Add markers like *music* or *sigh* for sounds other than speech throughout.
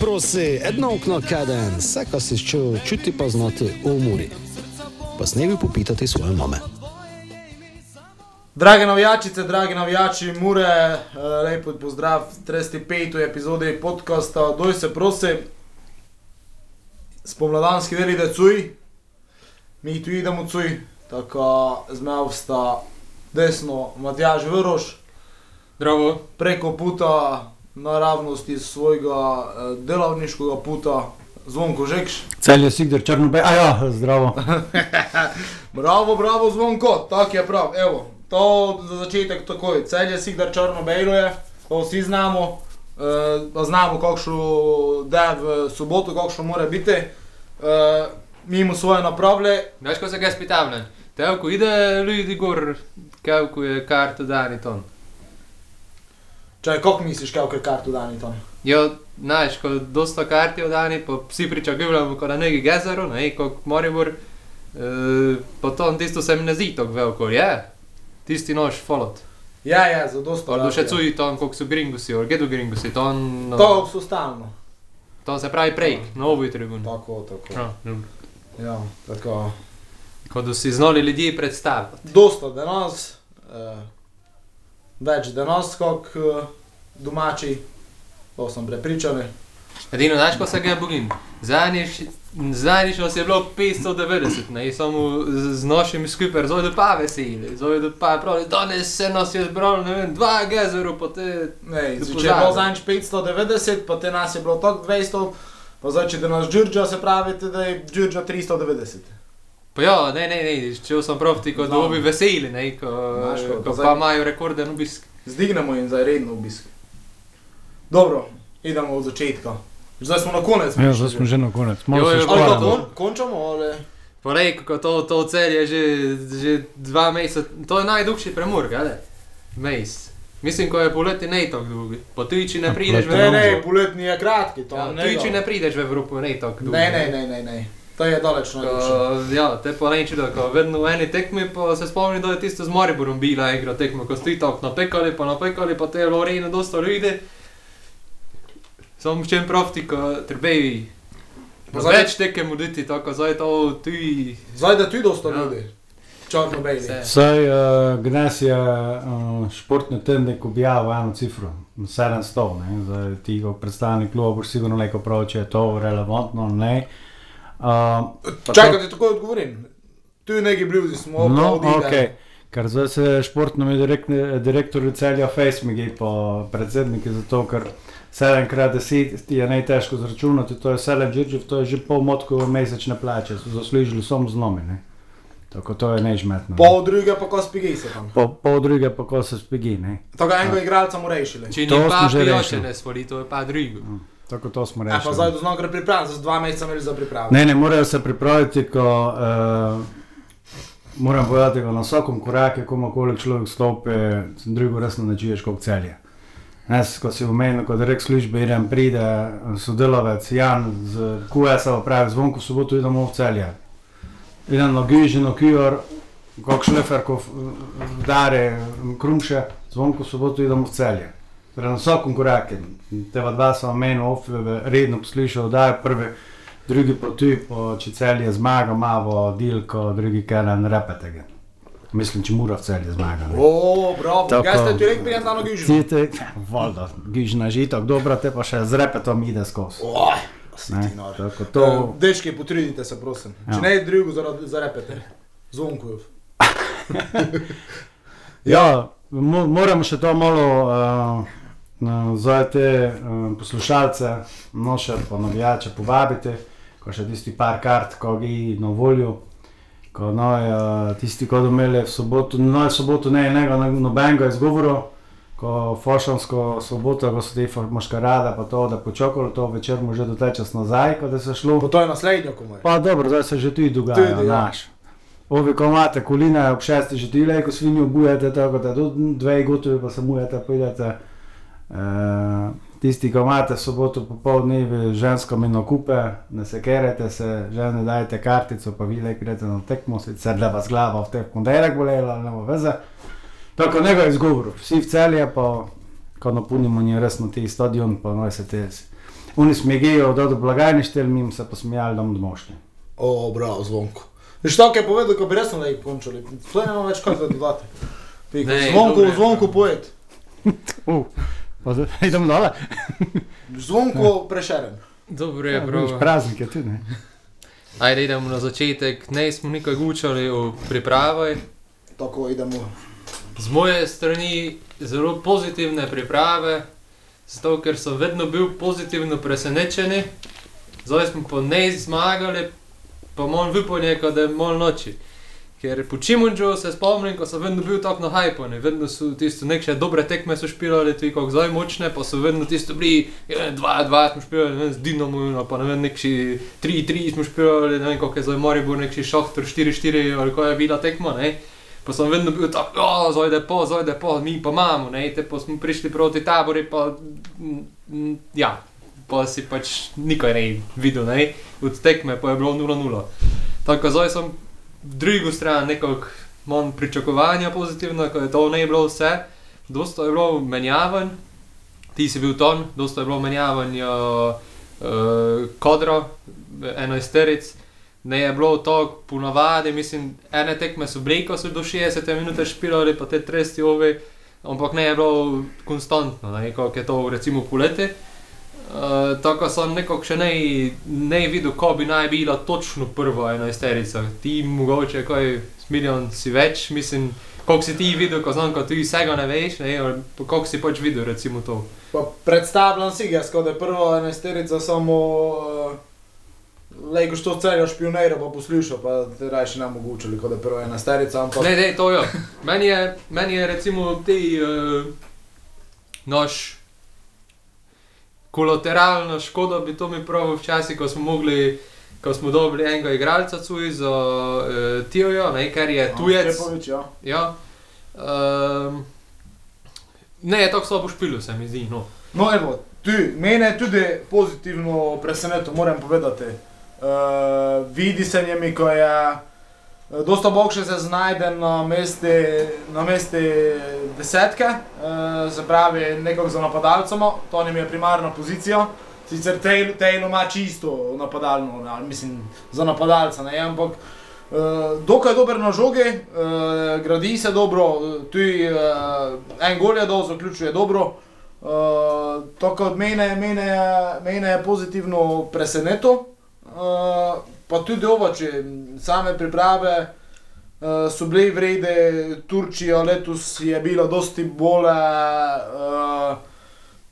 Prosi, edno okno kaden, vse, kar si čutil, čuti pa znati v umori. Pa snevi popitati svoje mame. Drage navijačice, dragi navijači, mure, eh, lepo pozdrav, 35. epizodi podcasta, doj se prosi, spomladanski deli da cuj, mi tu idemo cuj, tako zmev sta desno Matjaž Vrroš, Zdravo. preko puta naravnosti svojega eh, delavniškega puta, Zvonko Žekš. Cel je Sigdar Črnobej, a ja, zdravo. *laughs* Bravo, bravo, zvonko, tako je prav. Evo, to za začetek takoj. Celje si, da črno bejlo je, to vsi znamo. Uh, pa znamo, kakšno da v soboto, kakšno mora biti. Uh, mimo svoje napravle, Veš, ko se ga spitavljam? Tevko ide ljudi gor, kevko je karta dani ton. Če kako misliš, kaj je kartu dani tam. Jo, znaš, ko dosta karti oddani, pa vsi pričakujemo, ko na neki gezeru, ne, kot Moribor, e, pa to tisto se mi ne zdi tako veliko, je? Tisti nož folot. Ja, ja, za dosto. Pa rad še je. cuji ton, koliko so gringusi, orgedu gringusi, ton, no, To so stalno. to se pravi prej, na ovoj tribuni. Tako, tako. No, no. Ja, tako. Ko da si znali ljudi predstavljati. Dosta danes, uh, več danes, kot uh, domači, to sem prepričan. Edino, znaš, ko se ga bogim. Zadnjič nas je bilo 590, ne, samo z, z našimi skupaj, zdaj pa veseli, zdaj pa pravi, danes se nas je zbralo, ne vem, dva gezeru, pa te... Ne, če je bilo zanj 590, pa te nas je bilo tako 200, pa zdaj, če da nas Džurdža, se pravi, da je Džurdža 390. Pa ja, ne, ne, ne, če sem prav ti, kot da bi veseli, ne, ko, Znaš, ko- pa imajo rekorden obisk. Zdignemo jim za redno obisk. Dobro, idemo od začetka. Zdaj smo na konec. Ja, zdaj smo že na konec. Jo, Malo jo, se ali to- kon, končamo, ali... Porej, ko to, to cel je že, že dva meseca, to je najdolžji premor, gledaj, mejs. Mislim, ko je poleti ne tako dolgi. Po tujči ne prideš v poleti Ne, Evropo. ne, poletni je kratki, to Ja, ne. tujči ne prideš v Evropo, ne tako dolgi. Ne, ne, ne, ne, ne. To je daleč na duši. Ko, ja, te pa neči, da ko vedno v eni tekmi, pa se spomni, da je tisto z Mariborom bila igra tekma, ko stoji tako napekali, pa napekali, pa te je Lorena dosta ljudi. Samo v čem profti, ko trebeji. Pa zdaj- Več tekem uditi, tako zdaj to tuji. Zdaj, da tu dosta Ja. ljudi. Črno bejli. Vse. Saj uh, Gnes je uh, športni tednik objavil eno cifro, 700. Ne? Zdaj ti kot predstavnik kluba boš sigurno rekel prav, če je to relevantno, ne. Uh, pa Čakaj, da ti tako odgovorim. Tu je neki bluzi, smo No, odide. ok. Ker zdaj se športno direkt, direktor celja Facemigi po predsedniki, zato ker 7 krat 10 je najtežko zračunati, to je 7 džirđev, to je že pol motkove mesečne plače, so zaslužili samo z nomi, ne. Tako to je nežmetno. Pol druge pa ko spigi se tam. Po, pol druge pa ko se spigi, ne. Tako enega igralca mu rešili. Če smo pa že pijoče rešili. ne svoli, to je pa drugo. Tako to smo Ja, pa rešili. zdaj do gre pripravljen, za dva meseca imeli za pripravo. Ne, ne, morajo se pripraviti, ko uh, moram povedati, da na vsakem koraku, komorkoli človek stopi, sem drugo resno načuješ kot celje. Jaz, ko si omenil, kot rek službe, idem pride eh, sodelavec Jan z QS-a, pravi zvonko soboto idemo v celje. Idem na Gižino, Kijor, kot šlefer, ko dare krumše, zvonko soboto idemo v celje. Torej na vsakem koraku, teva dva sem omenil, ofe, redno poslušal, da je prvi drugi pa tu, po, če celje zmaga, malo dilko, drugi karen repetega. Mislim, če mora v celje zmaga. ne. O, bravo, Tako. kaj ste ti rekli, prijem na gižu? Ti te, voda, gižna žitok, dobro, te pa še z repetom ide skozi. Si Ne, tako To... to, Dečki, potrudite se, prosim. Ja. Če ne drugo, za, za repete. Zvonkujev. *laughs* ja, mo, moramo še to malo uh, za te uh, poslušalce, noše pa navijače povabiti, ko še tisti par kart, ko gi na voljo. Ko no, uh, tisti, ko bodo imeli v soboto, no, v soboto ne enega no- nobenega izgovora, ko fošansko soboto, ko so ti moškarada, pa to, da počakalo to večer, mu že dotečas nazaj, ko da se šlo. Pa to je naslednjo komaj. Pa dobro, zdaj se že tudi dogaja, Tudi, ja. naš. Ovi, ko imate koline ob šesti, že ti lejko svinjo bujete, tako da do dve gotovi pa samujete, pridete. Uh, tisti, ko imate soboto popoldnevi žensko mino kupe, ne se kerete se, žene dajete kartico, pa vi lejko greste na tekmo, sicer da vas glava v teh ponedeljek bolela, ne bo veze. Tako nego izgovor, vsi v celje pa ko napolnimo nje resno ti stadion, pa noj se te. Oni smegejo, da do blagajne štel, mi jim se posmejali, da bomo domošli. O, bravo, zvonko. Veš, tako je povedal, ko bi resno da jih končali. To je nema več kaj za dodati. Ne, Zvonko, je. zvonko poet. *laughs* Uh, *laughs* idemo dole. Zvonko prešeren. Dobro je, Ja, vidiš, bro. praznik je tudi, ne. Ajde, idemo na začetek. Ne smo nikaj gučali o pripravi. Tako idemo. Z moje strani zelo pozitivne priprave, zato ker so vedno bil pozitivno presenečeni. Zdaj smo pa ne zmagali, pa malo vypolnje, da je malo noči. Ker po Čimunču se spomnim, ko so vedno bil tako na hajpani, vedno so tisto neke dobre tekme so špilali, ti kako zdaj močne, pa so vedno tisto bili, 2-2 smo špilali, ne vem, z Dinamo, pa ne vem, neki 3-3 smo špilali, ne vem, koliko je zdaj Maribor, neki Šahtor 4-4 ali ko je bila tekma, ne. Pa sem vedno bil tako, oh, zojde po, zojde po, mi pa imamo, ne, te pa smo prišli proti tabori, pa mm, mm, ja, pa si pač nikaj ne videl, ne, od tekme pa je bilo 0-0. Tako zdaj sem drugo stran nekako manj pričakovanja pozitivno, ko je to ne bilo vse, dosta je bilo menjavanj, ti si bil ton, dosta je bilo menjavanj uh, uh, kodro, enajsteric. Ne je bilo to ponavadi, mislim, ene tekme so bile, ko so do 60 minut špilali, pa te tresti ove, ampak ne je bilo konstantno, ne, kot je to recimo poleti. Uh, tako sem nekako še ne, ne videl, ko bi naj bila točno prva enajsterica. Ti mogoče kaj milijon si več, mislim, koliko si ti videl, ko znam, ko ti vsega ne veš, ne, koliko si pač videl, recimo to. Pa predstavljam si ga, da je prva enajsterica samo uh, Lejko što celjo špionira, pa posluša, pa te rajši ne mogočili, kot je prva enajsterica, ampak Ne, ne, to je. Meni je, meni je recimo ti uh, naš kolateralna škoda, bi to mi pravil včasih, ko smo mogli, ko smo dobili enega igralca cuj za uh, Tijojo, ne, ker je tujec. Štepovič, ja. Ja. Um, ne, je tako slabo špilo, se mi zdi. No. No, evo, tu, mene tudi pozitivno presenetilo, moram povedati. Uh, vidi se njemi, ko je eh, dosta boljše se znajde na mesti, na mesti desetke, uh, se pravi nekog za napadalcema, to njim je primarna pozicija. Sicer Taylor, Taylor ima čisto napadalno, ne, mislim za napadalca, ne, ampak uh, dokaj dober na žogi, uh, gradi se dobro, tu uh, en gol je dol, zaključuje dobro. Uh, to kot mene, mene, je- mene je pozitivno presenetilo, uh, pa tudi ovače, same priprave uh, so bile vrede, Turčija letos je bila dosti bolj, uh,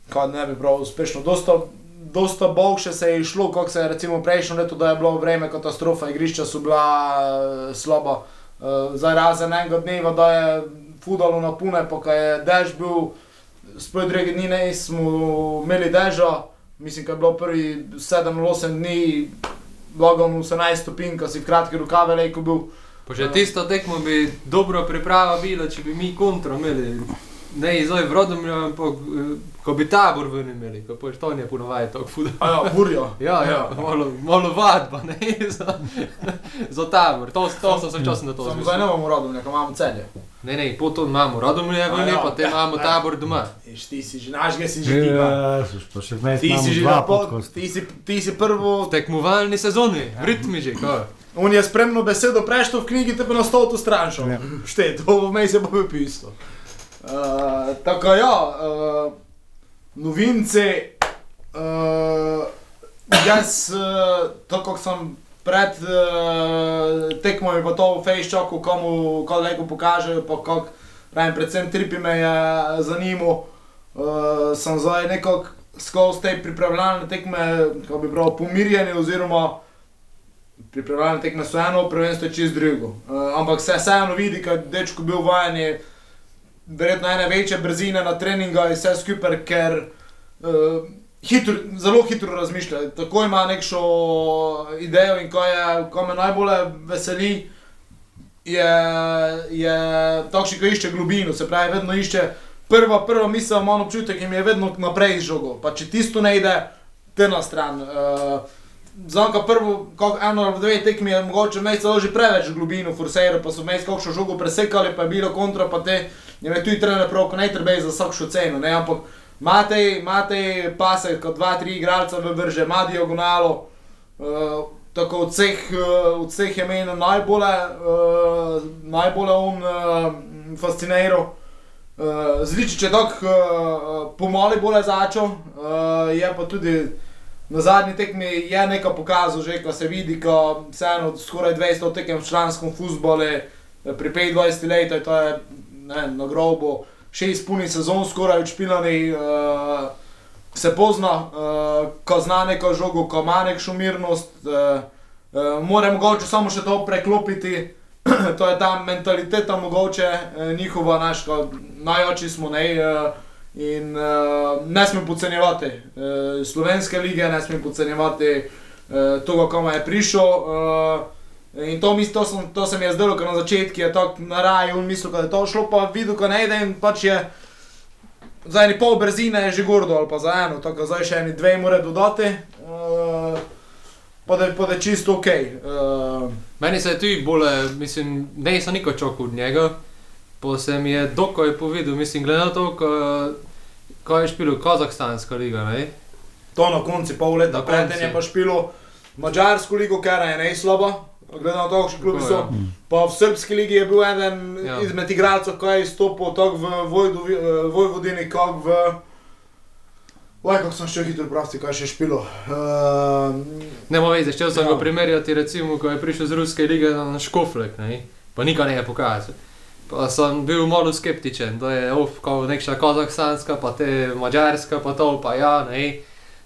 kaj ne bi prav uspešno, dosta, dosta boljše se je išlo, kot se je recimo prejšnjo leto, da je bilo vreme katastrofa, igrišča so bila uh, slaba. Uh, zdaj razen enega dneva, da je fudalo na pune, pa ko je dež bil, sploh druge dni ne smo imeli deža, mislim, da je bilo prvi 7-8 dni, lagano 18 stopinj, ko si v kratki rokave lejko bil. Pa že tisto tekmo bi dobro priprava bila, če bi mi kontro imeli. Ne, zdaj v Rodomlju, ampak ko bi tabor ven imeli, ko pač to ne ponovaj tako fudal. A ja, burjo. Ja, ja, malo, malo vadba, ne, za, za tabor. To, to sem se včasih na to Samo zdaj zmislil. ne bomo rodom, nekaj imamo celje. Ne, ne, potom imamo Rodomlje, A ven, ja. pa te imamo tabor doma. Iš, ti si že, naš ga si že giba. Ja, pa še vmes Ti si imamo že dva na pot, podkosta. ti si, ti si prvo, V tekmovalni sezoni, v ritmi že, ko. on je spremno besedo prešto v knjigi, te pa na stolto stranšo. Ja. Šte, to v mej se bo pisalo. Uh, tako ja, uh, novinci, uh, jaz, uh, tako kot sem pred uh, tekmami pa to v Facebooku, komu kolegu pokažejo, pa kako, pravim, predvsem tripi me je zanimal, uh, sem zdaj nekako skozi te pripravljalne tekme, ko bi prav pomirjeni oziroma pripravljalne tekme so eno, prvenstvo je čist drugo. Uh, ampak se vseeno vidi, je dečko bil vajen, je verjetno ene večje brzine na treningu in vse skupaj, ker uh, hitro, zelo hitro razmišlja. Tako ima neko idejo in ko, je, ko me najbolj veseli, je, je takšni, ki išče globino, se pravi, vedno išče. Prva, prva misel, imam občutek, jim je vedno naprej žogo. Pa če tisto ne ide, te na stran. Uh, Zanka prvo, kako eno ali dve tekmi je mogoče imeti celo že preveč globino, forseiro, pa so imeli kakšno žogo presekali, pa je bilo kontra, pa te je me tudi trener prav, ko naj treba za vsakšo ceno, ne, ampak imate, imate pase, kot dva, tri igralca v vrže, ima diagonalo, uh, tako od vseh, uh, vseh je meni najbolj, uh, najbolj on uh, fasciniral. Uh, Zličič je tako uh, pomoli bolj začel, uh, je pa tudi na zadnji tekmi je nekaj pokazal, že ko se vidi, ko se eno skoraj 200 tekem v članskem futbolu, pri 25 letih, to je ne, na grobu, šest punih sezon skoraj odšpilani, uh, se pozna, uh, ko zna neko žogo, ko ima neko šumirnost, uh, uh, mora mogoče samo še to preklopiti. *clears throat* to je ta mentaliteta, mogoče eh, njihova, naš, najoči smo ne. Eh, in eh, ne smemo podcenjevati eh, slovenske lige, ne smemo podcenjevati eh, tega, kam je prišel. Eh, in to, mis, to, sem, to se mi je zdelo, ker na začetku je tako na raju, mislil, da je to šlo, pa videl, ko ne ide in pač je. Za eno pol brzine že gordo, ali pa za eno, tako da zdaj še eni dve more dodati. Uh, pa da, pa da je čisto ok. Uh, Meni se je tudi bolje, mislim, ne sem niko čakal od njega, pa se mi je dokaj povedal, mislim, glede na to, ko, ko je špil Kazahstanska liga, ne? To na koncu pol leta, preden je pa špilo Mačarsko ligo, ker je ne slaba. Glede na to, kakšni klubi so. ja. Pa v srpski ligi je bil eden Ja. izmed igralcev, ki je izstopil tako v Vojdovi- eh, Vojvodini, kot v... Oj, kako sem še hitro pravci, kaj je še špilo. Uh, Ne morem vedeti, če sem Ja. ga primerjati, recimo, ko je prišel z ruske lige na Škoflek, ne? pa nikaj ne je pokazal. Pa sem bil malo skeptičen, da je of, kot nekša kazahstanska, pa te mađarska, pa to, pa ja, ne.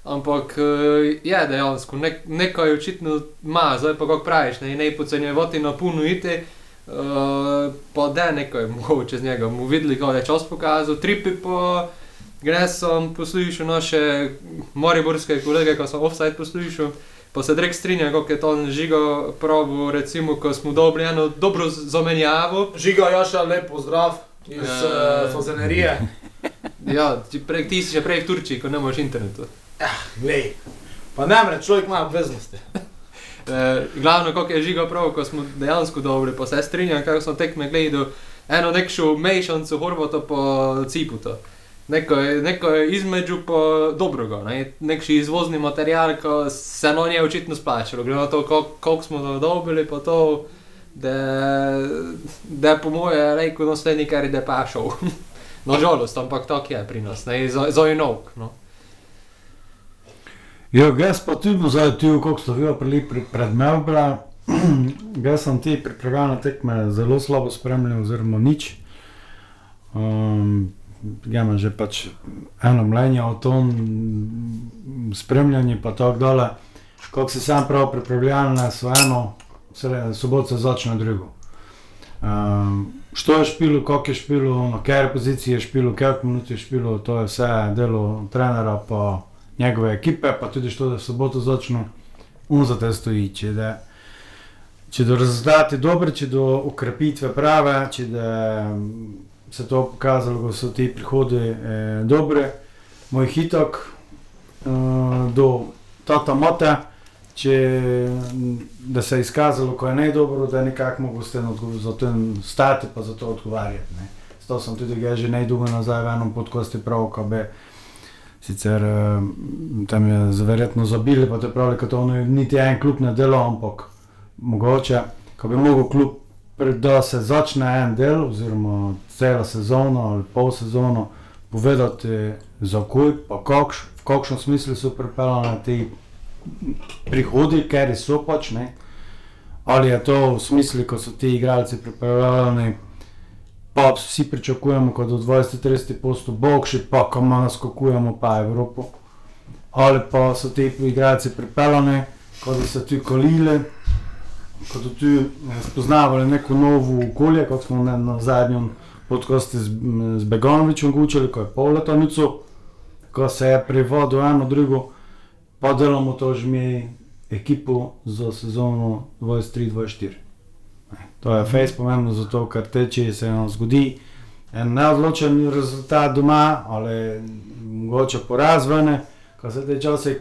Ampak eh, je dejansko, nek, nekaj očitno ima, zdaj pa kako praviš, ne, ne podcenjevati na puno iti, uh, pa da nekaj *laughs* mogoče z njega, mu videli, kako je čas pokazal, tripi pa, gre sem poslušal naše moriborske kolege, ko sem offside poslušal, pa se drek strinja, kako je to žigo pravo, recimo, ko smo dobili eno dobro zamenjavo. Žiga Jaša, lepo zdrav iz Ja. uh, Fazenerije. *laughs* Ja, ti, prej, ti si še prej v Turčiji, ko nemaš internetu. Lej. Pa ne mre, človek ima obveznosti. *laughs* E, glavno, kako je žiga prav, ko smo dejansko dobri, pa se strinjam, kako sem tekme gledal, eno nekšo mešanco Horvata pa Ciputa. Neko je, neko je između pa dobrega, ne? nekši izvozni material, ko se no nje očitno splačalo. Glede na to, kol- koliko smo to dobili, pa to, da, da po moje rekel naslednji, kar je da pa šel. *laughs* Nažalost, ampak tako je pri nas, ne, enok. No. Ja, jaz pa tudi zdaj ti, kako so prili pri, pred Melbra, *clears throat* jaz sem ti pripravljene tekme zelo slabo spremljal, oziroma nič. Um, ja, imam že pač eno mnenje o tom spremljanju, pa tako dole. Kako si sam prav pripravljen, so eno, sre- soboto začne drugo. Um, što je špilo, kako je špilo, na kateri poziciji je špilo, koliko minut je špilo, to je vse delo trenera pa njegove ekipe, pa tudi što da v soboto začne, on za te stoji. Če, da, če do rezultati dobri, če do ukrepitve prave, če da mm, se to pokazalo, da so ti prihodi eh, dobre, moj hitok eh, do tata mata, če mm, da se je izkazalo, ko je ne dobro, da nekako mogo s tem odgo- za tem stati pa za to odgovarjati. Ne. To sem tudi že najdugo nazaj v enem podkosti prav, ko bi sicer eh, tam je verjetno zabili, pa te pravi, da ni niti en klub ne delo, ampak mogoče, ko bi mogel klub, da se začne en del, oziroma cela sezona ali pol sezono, povedati za kuj, pa kakš, v kakšnem smislu so pripeljane te prihodi, ker so pač ne. Ali je to v smislu, ko so ti igralci pripeljani, pa vsi pričakujemo, kot do 20-30 postov boljši, pa ko malo naskakujemo pa Evropo. Ali pa so ti igralci pripeljani, kot da so tu kolili, kot da tu eh, spoznavali neko novo okolje, kot smo na, na zadnjem podkosti z, z Begonovičem učili, ko je pol leta nico, ko se je privodil eno drugo, pa delamo to že mi ekipo za sezono 23-24. To je fejs pomembno zato, ker teče se nam zgodi en neodločen rezultat doma ali mogoče porazvene, ko se te čase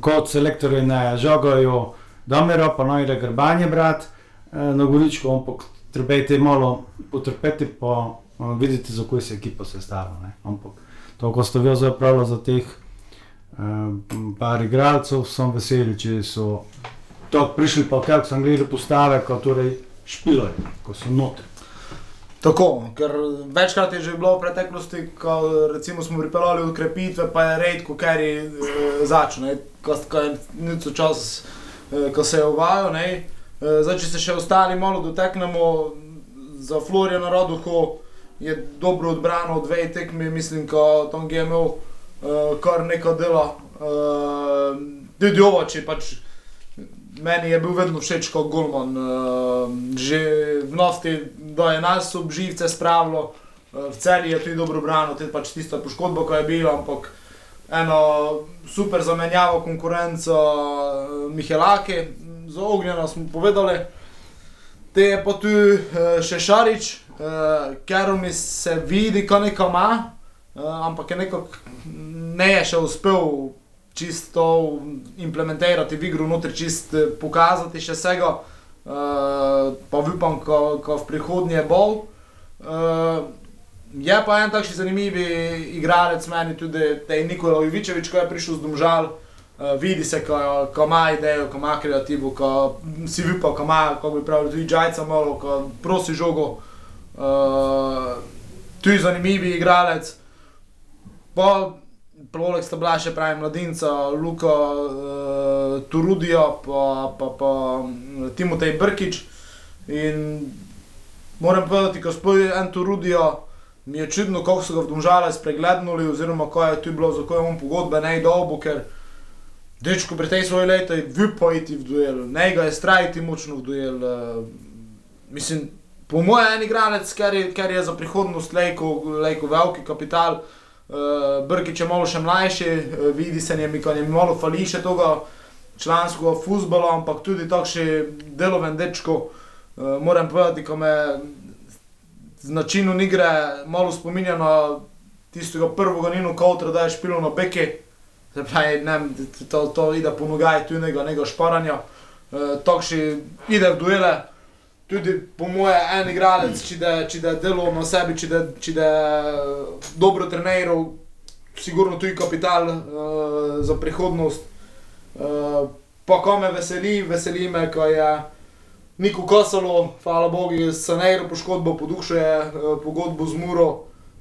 kot selektorji ne žogajo domero, pa noj gre grbanje brat eh, na goričko, ampak trebate malo potrpeti, pa uh, vidite, za koj se ekipa sestavlja. Ampak to, ko ste vi zdaj pravili za teh uh, par igralcev, sem vesel, če so tako prišli, pa kako sem gledal postave, kot torej špilajo, ko so noter. Tako, ker večkrat je že bilo v preteklosti, ko recimo smo pripeljali ukrepitve, pa je redko, ker je e, začel, ne, ko, ko je nico čas, e, ko se je uvajal, ne. E, zdaj, če se še ostali malo doteknemo, za Floriana Roduho je dobro odbrano v dveh tekmi, mislim, ko tam je imel e, kar neko delo. E, tudi ovo, če pač Meni je bil vedno všeč kot Gulman. Uh, že v Nofti do je nas obživce spravilo, uh, v celi je tudi dobro branil, tudi pač tista poškodba, ko je bila, ampak eno super zamenjavo konkurenco uh, Mihelake, za ognjeno smo povedali. Te je pa tu še Šarič, uh, ker mi se vidi, ko neko ima, uh, ampak je nekako ne je še uspel čisto implementirati v igro, notri čist eh, pokazati še vsega, uh, pa upam, ko, ko v prihodnje bo. Uh, je pa en takšen zanimiv igralec meni tudi, te Nikola Jovičevič, ko je prišel z Domžal. Uh, vidi se, ko, ko ima idejo, ko ima kreativo, ko si upa, ko ima, kako bi pravili, tudi Džajca malo, ko prosi žogo. Uh, tu je zanimiv igralec. Pa Poleg sta bila še pravi mladinca, Luka uh, Turudijo, pa, pa, pa Timotej Brkič. In moram povedati, ko spojim en Turudijo, mi je čudno, kako so ga v Domžale spreglednuli, oziroma ko je tu bilo, za ko je on pogodbe ne dolgo, ker dečko pri tej svoji leti je vipo iti v duel, ne ga je strajiti močno v duel. Uh, mislim, po mojem, en igralec, ker je, ker je za prihodnost lejko, lejko veliki kapital. Uh, Brkič je malo še mlajši, uh, vidi se njemi, ko je malo fali še tega članskega futbola, ampak tudi takšni deloven dečko. Uh, moram povedati, ko me z načinom igre malo spominja na tistega prvega Nino Kautra, da je špilo na beke. Se pravi, ne, to, to ide po nogaj, tu nekega, šparanja. Uh, takšni ide v duele tudi po moje en igralec, če da, da delo na sebi, če da, da dobro treniral, sigurno tudi kapital uh, za prihodnost. Uh, pa ko me veseli, veseli me, ko je Niko Kosalo, hvala Bogu, se najro poškodbo, podušuje uh, pogodbo z Muro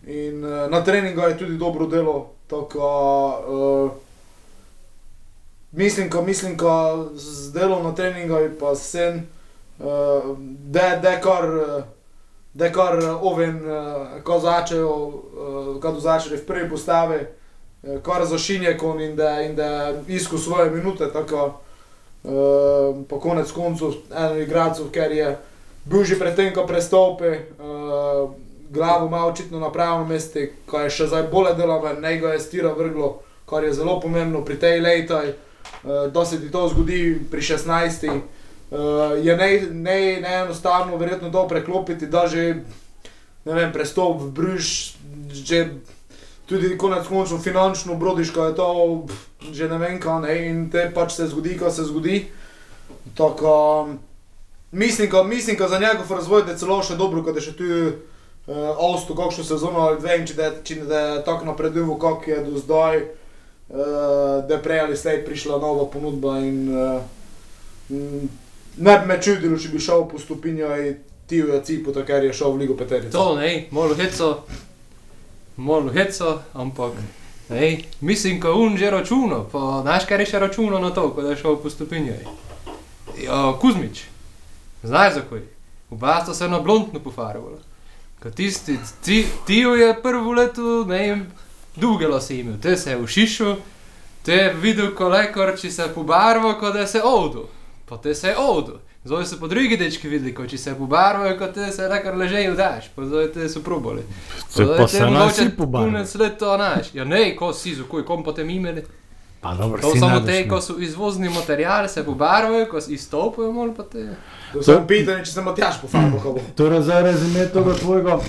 in uh, na treningu je tudi dobro delo. Tako, uh, mislim, ko mislim, ko z delom na treningu pa sen. Uh, da je kar, da je kar oven, uh, ko začejo, uh, ko začejo v prvi postavi, uh, kar zašinje kon in da, in da isko svoje minute, tako uh, po konec koncu eno igralcev, ker je bil že predtem, ko prestopi, uh, glavo ima očitno na pravem mestu, ko je še zdaj bolje deloven, ne ga je stira vrglo, kar je zelo pomembno pri tej letaj, uh, da se ti to zgodi pri 16. Uh, je neenostavno, ne, ne verjetno to preklopiti, da že ne vem, prestop v Brž, že tudi konec koncev finančno brodiš, ko je to že ne vem kaj, ne, in te pač se zgodi, ko se zgodi. Tako, mislim, ko, mislim, ko za njegov razvoj je celo še dobro, ko je še tu uh, Avsto, kakšno sezono ali dve, in če da, če je tako napredujo, kako je do zdaj, uh, da je prej ali slej prišla nova ponudba in uh, Ne bi me čudilo, če bi šel po stopinju in ti v Cipu, ker je šel v Ligo Peterice. To ne, malo heco, malo heco, ampak ne, mislim, ko un že računa, pa znaš, kaj je še računa na to, ko je šel po stopinju. Ja, Kuzmič, znaš za koj, oba sta se na blondno pofarvala. Ko tisti, ti, ti je prvo leto, ne vem, dolge lase imel, te se je v šišu, te je videl kolekor, če se pobarva, kot da se ovdu. Pa te se je ovdu. Zdaj so po drugi dečki videli, ko če se pobarvajo, kot te se rekar ležejo daš, pa zdaj te so probali. Se pa se nas vsi pobarvajo. Punec let to naš. Ja ne, ko si, za koj, kom potem imeli. Pa dobro, To samo te, ko so izvozni materiali, se pobarvajo, ko izstopajo, mol pa te. Sem pitanje, če se Matjaš pofarbo, kako bo. Torej, za rezime tega tvojega,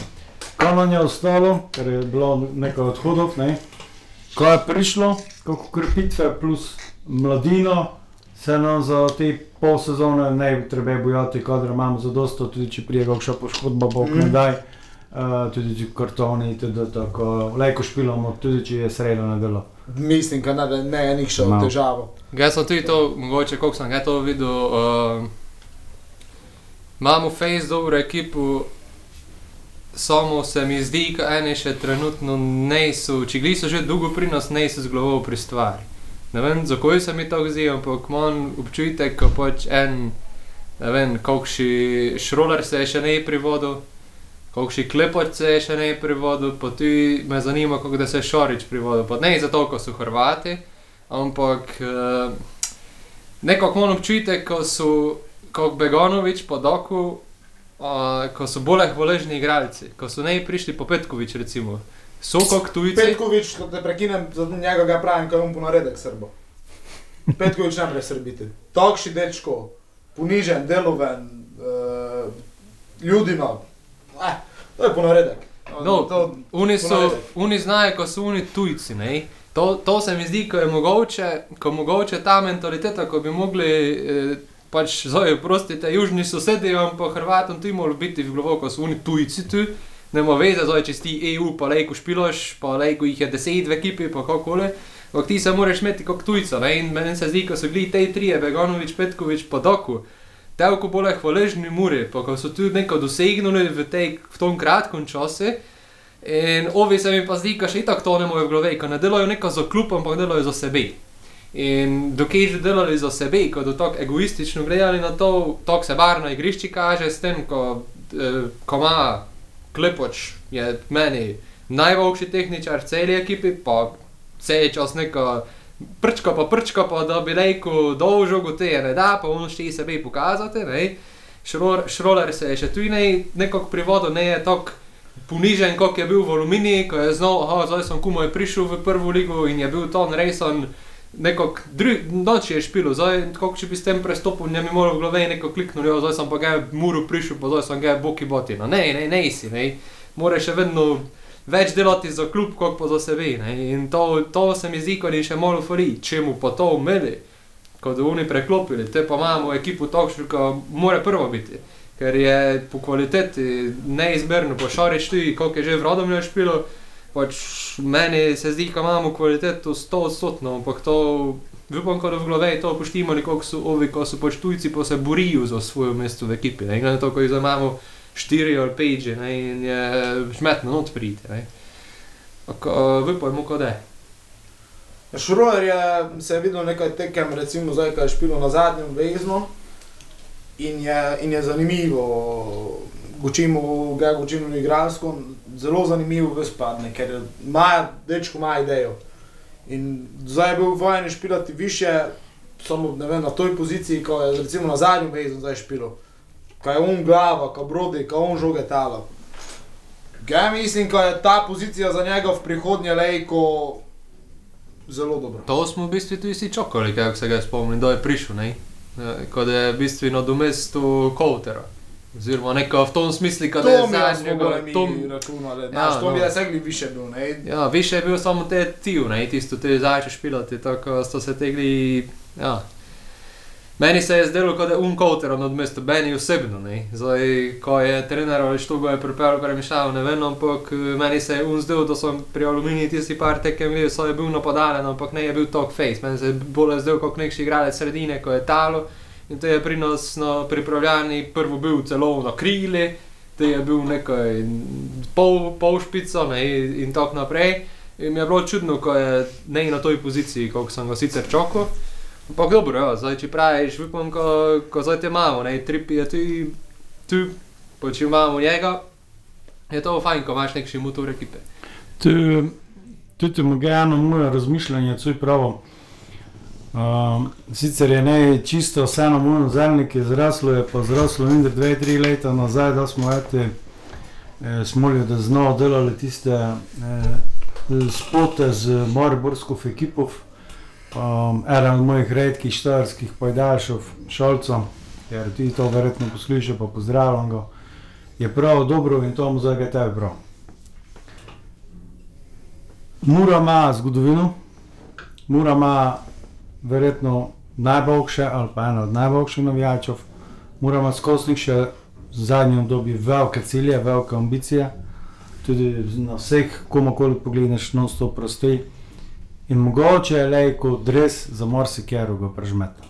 kaj nam je ostalo, ker je bilo nekaj odhodov, ne? Ko je prišlo, kako krepitve plus mladino, se nam za te pol sezone ne bi treba bojati, kadar imamo zadosto, tudi če prije kakšna poškodba, bog ne Mm. daj. uh, tudi če kartoni, tudi tako, lajko špilamo, tudi če je sredo na delo. Mislim, da ne, ne je nikšel No. težavo. Jaz sem tudi to, mogoče, koliko sem ga to videl. Uh, imamo face dobro ekipo, samo se mi zdi, da eni še trenutno niso, če gli so že dolgo pri nas, niso zglobo pri stvari. Ne vem, zakaj se mi to zdi, ampak imam občutek, ko pač en, ne vem, kakšni šroler se je še ne privodil. Kakšni klepoč se je še ne privodil, pa tudi me zanima, kako da se je Šorič privodil. Pa ne zato, ker so Hrvati, ampak uh, nekako imam občutek, ko so kot Begonovič po doku, uh, ko so bolj hvaležni igralci, ko so ne prišli po Petkovič, recimo. So kot tujci. Petkovič, da prekinem, za njega ga pravim, kaj on ponaredek Srbo. Petkovič ne more srbiti. Takšni dečko, ponižen, deloven, uh, ljudino. Eh, to je ponaredek. No, to, Oni so, ponaredek. oni znajo, ko so oni tujci. Ne? To, to se mi zdi, ko je mogoče, ko mogoče ta mentaliteta, ko bi mogli, eh, pač zdaj, prostite, južni sosedi, ampak Hrvatom tudi morajo biti v glavu, ko so oni tujci tu. Nema veze, zdaj, če si EU, pa lejko špiloš, pa lejko jih je deset v ekipi, pa kakole. Ampak ti se moraš imeti kot tujca. Ne? In meni se zdi, ko so bili te trije, Begonovič, Petkovič, pa Doku. Telko bolj hvaležni muri, pa ko so tudi nekaj dosegnili v, tej, v tom kratkem času. In ovi se mi pa zdi, da še tako to ne mojo v glavi, ko ne delajo neko za klub, ampak delajo za sebe. In dokaj že delali za sebe, ko do tako egoistično gledali na to, tako se bar na igrišči kaže, s tem, ko, eh, ko ima klepoč, je meni najboljši tehničar celi ekipi, pa vse je čas neko prčko, pa prčko, pa da bi rekel, dolžo go te ne da, pa on še sebe pokazati. Šroler se je še tu ne, nekako privodil, ne je tako ponižen, kot je bil v Aluminiji, ko je znal, aha, zdaj sem komaj prišel v prvo ligo in je bil ton resen. Nekako noč je špilo, zdaj, kako če bi s tem prestopil, ne bi moral v glavi neko klikniti, jo, zdaj sem pa ga muru prišel, pa zdaj sem ga boki boti. No, ne, ne, ne si, ne. Moraš še vedno več delati za klub, kot pa za sebe. Ne. In to, to se mi zdi, kot je še malo fori, če mu pa to umeli, kot da oni preklopili, te pa imamo ekipo takšno, ki mora prvo biti. Ker je po kvaliteti neizmerno, pa šariš tudi, koliko je že v Radomlju špilo. Pač meni se zdi, da imamo kvaliteto 100 odstotno, ampak to, upam, da v glavi to poštimo, koliko so ovi, ko so pač tujci, pa se borijo za svoje mesto v ekipi. Ne glede na to, ko jih imamo štiri ali pet, že, ne, in je šmetno not uh, Upajmo, kot je. Šrojer je se je videl nekaj tekem, recimo zdaj, ko je špilo na zadnjem vezno. In je, in je zanimivo, gočimo, ga gočimo igralsko, zelo zanimivo vespadne, ker ima, dečko ima idejo. In zdaj je bil vojen špilati više, samo ne vem, na toj poziciji, ko je recimo na zadnjem vezno zdaj špilo. Kaj je on glava, ko brodi, ko on žoge tala. Ga mislim, ko je ta pozicija za njega v prihodnje lejko zelo dobra. To smo v bistvu tudi vsi čakali, kako se ga je spomnil, da je prišel, ne? Eh, da je v bistvu nadomestil Koutera. Oziroma neko v tom smislu, da je zelo mi tom, računali. Ja, Ja, to no. bi rekli više bil, ne? ja, više je bil samo te tiv, ne, tisto te zajče špilati, tako so se tegli, ja. Meni se je zdelo, kot da je un Kouter nadomestil, meni osebno, ne. Zdaj, ko je trener ali što ga je pripeljal, premišljal, ne vem, ampak eh, meni se je un zdel, da sem pri Aluminiji tisti par tekem videl, so je bil napadalen, ampak ne je bil talk face. Meni se je bolj zdel kot nekši igralec sredine, ko je talo. In to je pri nas na pripravljanju prvo bil celo na krili, to je bil nekaj pol, pol špico ne, in tako naprej. In mi je bilo čudno, ko je ne na toj poziciji, kot sem ga sicer čakal. Ampak dobro, ja, zdaj če praviš, upam, ko, ko zdaj te imamo, ne, tripi je tu, tu, pa če imamo njega, je to fajn, ko imaš nekši motor ekipe. Tu, tudi moje eno moje razmišljanje, co je pravo. Um, sicer je ne čisto vseeno mojno zelnik, zraslo je pa zraslo vendar dve, tri leta nazaj, da smo eti, eh, smo li da znova delali tiste eh, spote z Mariborsko ekipo. Um, eden od mojih redkih štajerskih pajdašov, Šolcom, ker ti to verjetno poslušajo, pa pozdravljam ga, je prav dobro in to mu zdaj je tebi prav. Mura ima zgodovino, Mura ima verjetno najboljše ali pa eno od najboljših navijačev, Mura ima skozi še v zadnjem obdobju velike cilje, velike ambicije. tudi na vseh, komokoli pogledeš, non stop prosti. In mogoče je le kot dres za marsikero ga prežmeta.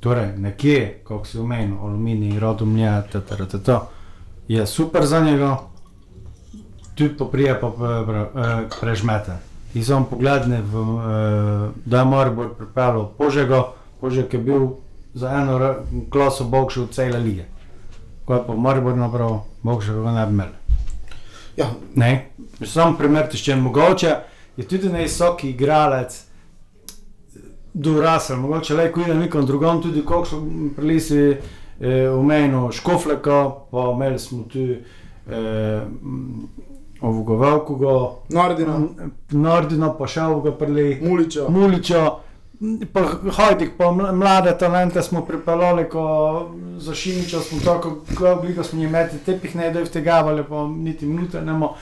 Torej, nekje, kako si omenil, aluminij, rodomlja, tata, je super za njega, tudi pa prije pa pre, pre, eh, prežmete. In sem pogledal, da je Maribor pripeljal Požego, Požeg je bil za eno klaso boljši od cele lige. Ko je pa Maribor napravil, boljše ga ne bi imel. Ja, Ne, sam primer tišče mogoče, je tudi najvisoki igralec, dorasel, mogoče le ko ide nekom drugom, tudi kakšno prelisi eh, omenil Škofleka, pa imeli smo tu eh, ovoga velikega, Nordina, Nordina, pa še ovoga preli, Muliča. Muliča, pa Hajdik, pa mla- mlade talente smo pripeljali, ko za Šimiča smo tako, ko veliko smo jim meti tepih ne da vtegavali, pa niti minute ne mo.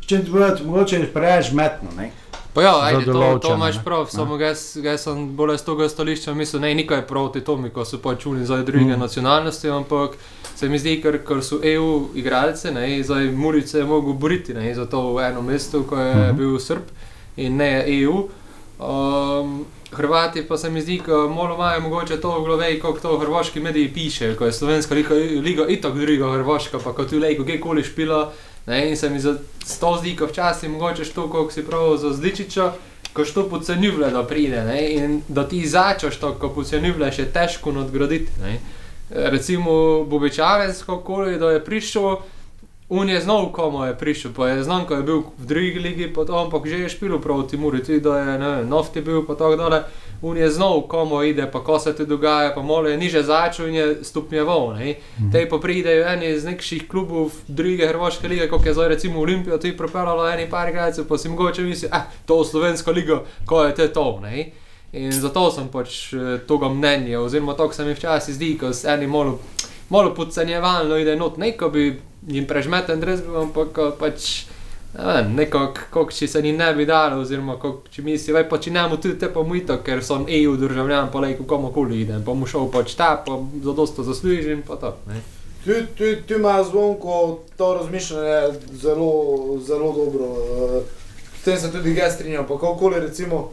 Če ti povedati, mogoče je preveč metno, ne? Pa ja, ajde, to, to imaš ne. prav, samo jaz, jaz sem bolj iz tega stališča mislil, ne, nikaj proti tome, ko so pač čuli za druge Mm. mm. nacionalnosti, ampak se mi zdi, ker, ker so EU igralce, ne, zdaj Murice je mogel boriti, ne, za to v eno mesto, ko je mm Mhm. -hmm. bil Srb in ne EU. Um, Hrvati pa se mi zdi, da malo imajo mogoče to v glavi, kako to v hrvaški mediji piše, ko je slovenska liga, liga itak druga hrvaška, pa kot tu lejko kjerkoli špila. Ne, in se mi za to zdi, ko včasih mogoče to, kako si prav za zličiča, ko što podcenjuje, da pride ne, in da ti začneš to, ko podcenjuješ, je težko nadgraditi. Ne. Recimo Bobečavec, kako da je prišel, on je znal, komu je prišel, pa je znan, ko je bil v drugi ligi, to, ampak že je špil proti Muri, tudi da je ne, vem, Nofti bil, pa tako dalje. On je znal, komu ide, pa ko se ti dogaja, pa mole je niže začel in je stopnjeval. Mhm. Te pa pridejo eni iz nekših klubov druge hrvaške lige, kot je zdaj recimo Olimpija, ti pripeljalo eni par igralcev, pa si mogoče misli, ah, to je slovenska liga, ko je te to. Ne. In zato sem pač eh, tega mnenja, oziroma to, kar se mi včasih zdi, ko se eni malo, malo podcenjevalno ide not, ne ko bi jim prežmeten dres bil, ampak pač. ne vem, Nekako, kako če se ni ne bi dalo, oziroma kako če misli, vaj pa če nemo tudi te pomito, ker sem EU državljan, pa lejko komu koli idem, pa mu šel pač ta, pa zadosto zaslužim, pa to. Ne. Tu, tu, tu ima zvonko to razmišljanje zelo, zelo dobro. eh, S tem se tudi jaz strinjam. Pa kakorkoli recimo,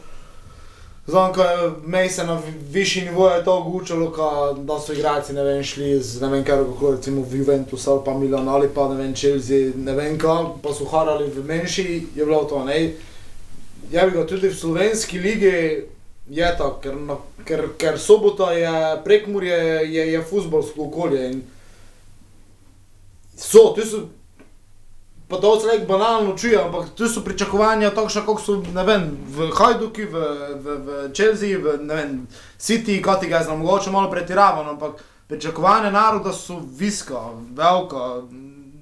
zvonko je mej se na vi- višji nivo je to ogučalo, da so igralci ne vem šli z ne vem kaj, kako recimo v Juventus ali pa Milan ali pa ne vem Chelsea, ne vem kam, pa so harali v menjši, je bilo to ne. Ja bi ga tudi v slovenski ligi je tako, ker, na- ker, ker sobota je prekmurje, je, je futbolsko okolje in so, tu so, pa to se nek banalno čuje, ampak tu so pričakovanja takšna, kot so, vem, v Hajduki, v, v, v Chelsea, v, vem, City, kot ga znam, mogoče malo pretiravam, ampak pričakovanja naroda so viska, velika,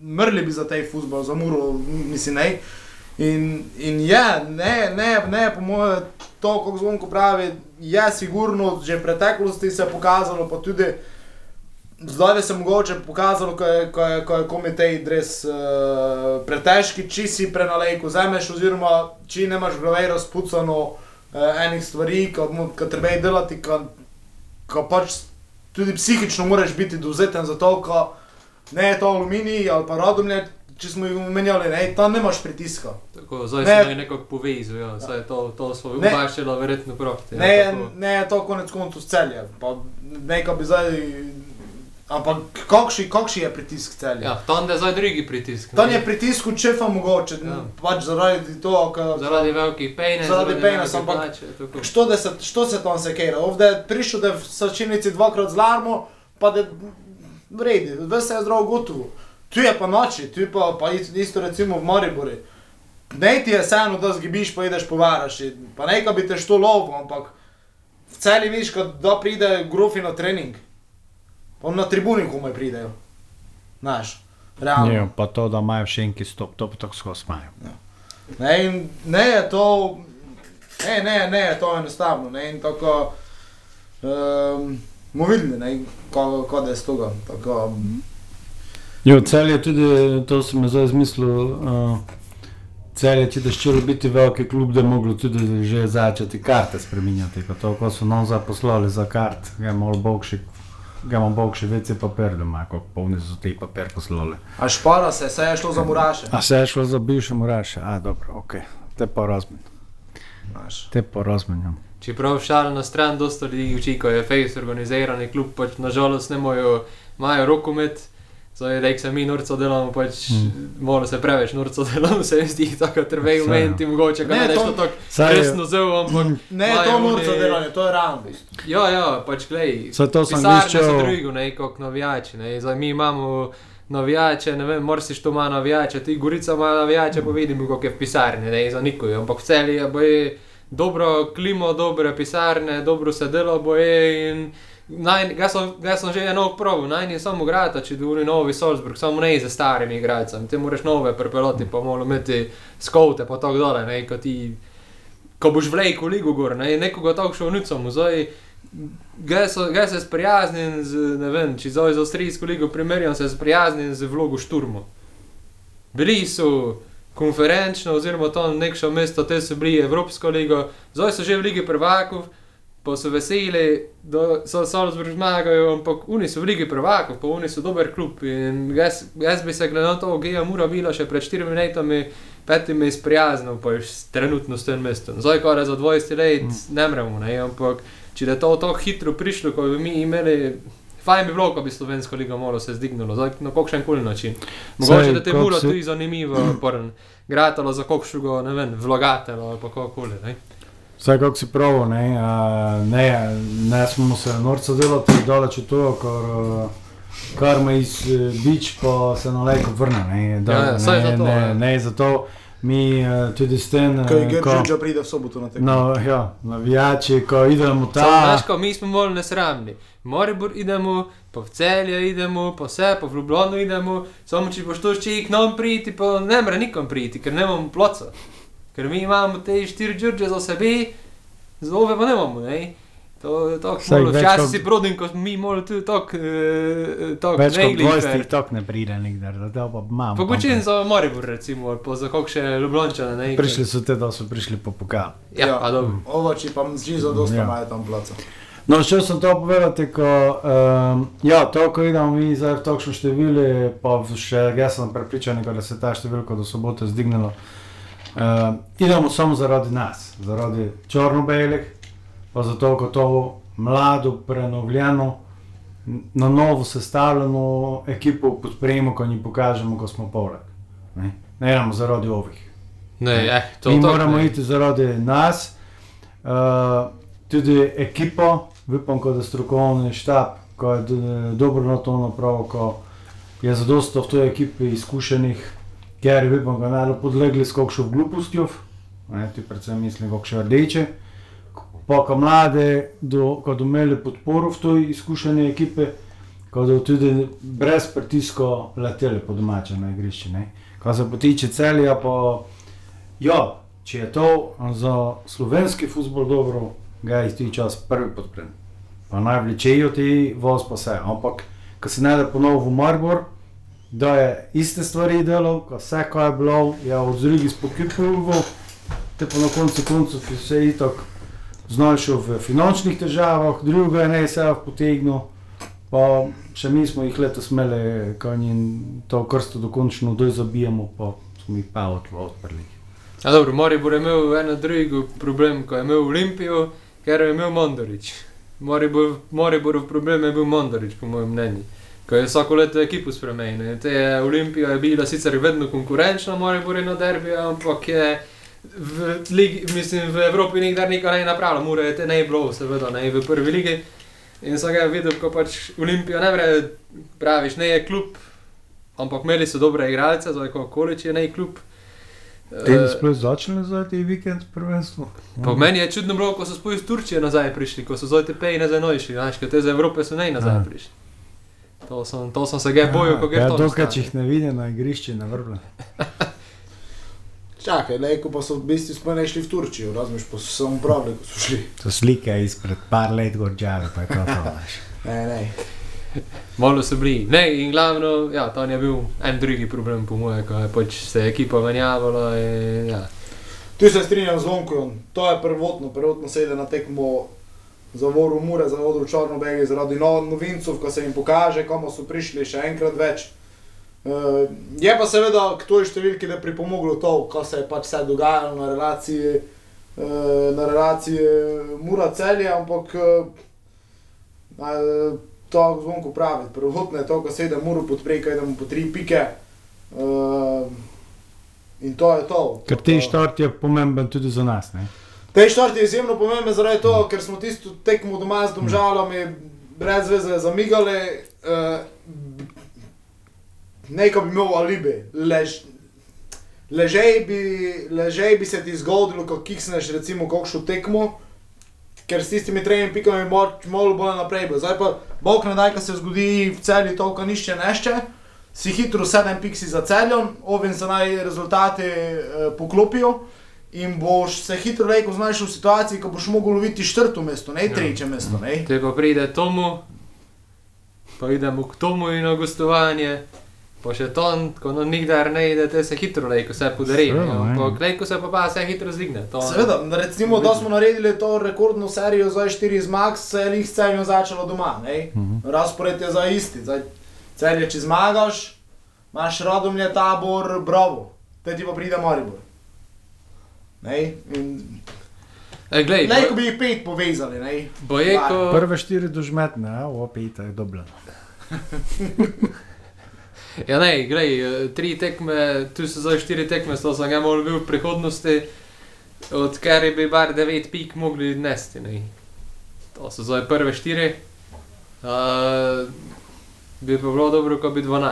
mrli bi za tej futbol, za muro, mislim, ne. In, in je, ne, ne, ne, po mojem, to, kako zvonko pravi, je sigurno, že v preteklosti se je pokazalo, pa tudi zdaj bi se mogoče pokazalo, ko je, ko je, ko je komitej res uh, pretežki, če si prenalej, ko vzameš, oziroma če nemaš v glavi razpucano uh, enih stvari, ki treba je delati, ki pač tudi psihično moraš biti dovzeten za to, ko ne je to aluminij ali pa radomlje, če smo jih omenjali, ne, tam nemaš pritiska. Tako, zdaj Ne. ne. jih nekako povezal, ja, saj to, to smo Ne. upaščali, verjetno prav. Ne, ne je to konec koncev celje, pa nekaj bi zdaj, ampak kakšni, kakšni je pritisk celje? Ja, tam je zdaj drugi pritisk. Tam je pritisk od šefa mogoče, Ja. pač zaradi toho, ker Zaradi velikih pejne, Zaradi velike ampak- što, se, što se tam sekira. Ovdje je prišel, da je v sačinici dvakrat zlarmo, pa da je v redu, vse je zdravo gotovo. Tu je pa noči, tu pa, pa isto, isto recimo v Maribori. Ne ti je vseeno, da zgibiš, pa ideš povaraš, pa nekaj bi te što lovo, ampak v celi viš, da pride grofi na trening. Pa na tribuni komaj pridejo. Znaš, realno. Ja, pa to, da imajo še enki stop, to pa tako skozi imajo. Ne, in ne je to, ne, ne, ne je to enostavno. Ne, in tako, um, bomo videli, ne, ko, ko da je s toga. Tako, Jo, cel je tudi, to sem zdaj zmislil, uh, cel je, če da ščelo biti veliki klub, da je moglo tudi že začeti karte spreminjati, ko to, ko so nam zaposlali za kart, je malo boljši ga imam bog še vece papir doma, kako polni so ti papir poslali. A špara se, se je šlo za muraše. A se je šlo za bivše muraše? A, dobro, ok. Te pa razmen. Te pa razmenjam. Čeprav šal na stran, dosta ljudi uči, ko je face organizirani klub, pač nažalost ne mojo, imajo rokomet. Zdaj, da se mi norco delamo, pač Mm. mm. mora se preveč norco delamo, *laughs* se mi zdi tako trvej Saj, ja. momenti, mogoče, Ne, ne, je to- to tako Saj je- resno zelo, ampak Ne, imajo to norco oni- delanje, to je realno. Ja, ja, pač glej. Saj to sem pisarne so viščal- drugo, ne, kot navijači, ne. Zdaj mi imamo navijače, ne vem, Morsiš to ima navijače, ti Gorica ima navijače, pa vidimo, kako je v pisarni, ne, za nikojo, ampak v celi je boje dobro klimo, dobre pisarne, dobro se delo boje in Naj, ga, sem, ga sem že eno probil, naj ni samo igrati, če duri novi Salzburg, samo ne za starimi igralci. Ti moraš nove prepeloti, pa moraš imeti skote, pa tako dole, ne, ko ti ko boš vlejko ligo gor, ne, nekoga tako šel nucom, zdaj ga so- ga se sprijaznim z, ne vem, če zdaj z avstrijsko ligo primerjam, se sprijaznim z vlogo šturmo. Bili so konferenčno, oziroma to nekšo mesto, te so bili Evropsko ligo, zdaj so že v Ligi prvakov, pa so veseli, da so Salzburg zmagajo, ampak oni so v Ligi prvakov, pa oni so dober klub in jaz, jaz bi se glede na to, Gea Mura bila še pred štirimi letami, petimi sprijaznil, pa je trenutno s tem mestom. Zdaj, ko je za 20 let, mm. ne moremo, ampak če je to tako hitro prišlo, ko bi mi imeli. Fajn bi bilo, ko bi slovensko ligo malo se zdignilo, zdaj na kakšen koli način. Mogoče Saj, da te kako muro se- tudi zanimivo, porn, gratalo za kakšnega, ne vem, vlagatelja ali pa kakoli, ne. Vsaj kako si prav, ne, a, ne, ne smo se norca delati daleč od tega, kar, kar me iz eh, bič pa se na lajko vrne. Ne, da, Ja, ja, ne, zato, ne, ja. ne, zato mi eh, tudi s tem, Ko je eh, ko, Grčiča pride v soboto na tekmo. no, ja, navijači, ko idemo Ta. Znaš, ko mi smo bolj nesramni. Moribor idemo, v celje idemo, pa vse, v Ljubljano idemo, samo če boš to še k nam priti, pa ne more nikom priti, ker nemamo ploca. Ker mi imamo te štiri džurđe za sebe, zove pa nemamo, ne. To je tako več včasih si brodim, ko smo mi malo tudi tako, eh, tako več kot negli, 20 ker- jih tok ne pride nikdar, da to pa imamo. Pa Gočin za Maribor recimo, pa za kakšne Ljubljančane, ne. ker- Prišli so te, da so prišli po pokal. Ja, ja. pa dobro. Ovači pa zžizo dosta Ja. imajo tam placa. No, še sem to povedati, ko, um, ja, to, ko idemo mi zdaj v takšno število, pa še, jaz sem prepričan, da se ta številka do sobote zdignila. Uh, idemo samo zaradi nas, zaradi črno-belih, pa zato, ko to mlado, prenovljeno, na novo sestavljeno ekipo podpremo, ko jim pokažemo, ko smo poleg. Ne, ne idemo zaradi ovih. Ne, eh, to, Mi to, moramo ne. iti zaradi nas, uh, tudi ekipo, upam, da strokovni štab, ko je d- dobro na to napravil, ko je zadosto v tej ekipi izkušenih, ker da ne bodo podlegli s kakšno glupostjo, ne, ti predvsem mislim, kakšne rdeče. Pa ko mlade, do, ko bodo imeli podporo v tej izkušeni ekipi, ko bodo tudi brez pritiska leteli po domače na igrišče. ne. Ko se potiče celja, pa Ja, če je to za slovenski futbol dobro, ga je ti čas prvi podprem. Pa naj vlečejo ti voz pa vse. Ampak, ko se najde ponovno v Maribor, da je iste stvari delal, ko vse, ko je bilo, je od drugi spokojno, te pa na koncu koncev je vse itak znašel v finančnih težavah, drugega je ne se potegnil. Pa še mi smo jih letos imeli, ko jim to krsto dokončno dojzabijemo, pa smo jih pa odprli. A dobro, Maribor je imel eno drugo problem, ko je imel Olimpijo, ker je imel Mondorič. Maribor, Mariborov problem je bil Mondorič, po mojem mnenju. Ko je vsako leto ekipo spremenil. Te je Olimpija je bila sicer vedno konkurenčna, Maribor je na derbi, ampak je v, ligi, mislim, v Evropi nikdar nikaj ne napravila. Mura je te ne bilo, seveda, ne v prvi ligi. In sem ga videl, ko pač Olimpija ne more, praviš, ne je klub, ampak imeli so dobre igralce, zdaj kako količ je ne klub. Te Eh, bi sploh začeli za ti vikend prvenstvo? Pa meni je čudno bilo, ko so sploh iz Turčije nazaj prišli, ko so zdaj te peji nazaj nošli, znaš, ker te iz Evrope so ne nazaj prišli. To sem, to sem se ga bojil, ko gre ja, to. dokaj, če jih ne vidi na igrišču, ne vrble. *laughs* Čakaj, lejko pa so v bistvu sploh ne šli v Turčijo, razumeš, pa so se samo pravili, ko so šli. To slike izpred par let gorđave, pa je to to, *laughs* veš. Ne, ne. Malo so bili. Ne, in glavno, ja, to je bil en drugi problem po moje, ko je pač se ekipa menjavala in ja. Tu se strinjam z Vonkom, to je prvotno, prvotno sede na tekmo zavoril Mure, zavoril Črnobegi, zaradi no, novincev, ko se jim pokaže, komu so prišli še enkrat več. Uh, je pa seveda k toj številki, da je pripomoglo to, ko se je pač vse dogajalo na relaciji, uh, na relaciji Mura celje, ampak uh, to zvonko pravi, prvotno je to, ko se je da Muru podpre, kaj da mu po tri pike. Uh, in to je to. Ker ti štart je pomemben tudi za nas. Ne? Te štart je izjemno pomemben zaradi tega, ker smo tisto tekmo doma z domžalami brez veze zamigali. Uh, Nekaj bi imel alibi, Lež, ležej, bi, ležej bi se ti zgodilo, ko kiksneš recimo kakšno tekmo, ker s tistimi tremi pikami moč malo bolj naprej. bo. Zdaj pa, bog ne daj, ko se zgodi v celi toliko nišče nešče, si hitro sedem piksi za celjem, ovin se naj rezultati eh, poklopijo in boš se hitro rekel znašel v situaciji, ko boš mogel loviti četrto mesto, ne tretje mesto. Ne? Te pa pride Tomu, pa idemo k Tomu in na gostovanje. Pa še ton, ko no nikdar ne ide, te se hitro lejko se podari. Ampak lejko se pa pa se hitro zdigne. To, Seveda, recimo, da smo naredili to rekordno serijo za 4 zmag, se je jih celjo začelo doma. ne. Razpored je za isti. Zdaj, celje, če zmagaš, imaš rodomlje tabor, bravo, te ti pa pride Maribor. E, glej, Lejko bo, bi jih pet povezali. Ne? bojeko, Prve štiri dožmetne, a opet je dobro. ja ne, glej, eh, tri tekme, tu so zdaj štiri tekme, to sem ga moral bil v prihodnosti, od kjer bi bar devet pik mogli nesti. Ne. To so zdaj prve štiri. Uh, bi pa bilo dobro, ko bi 12.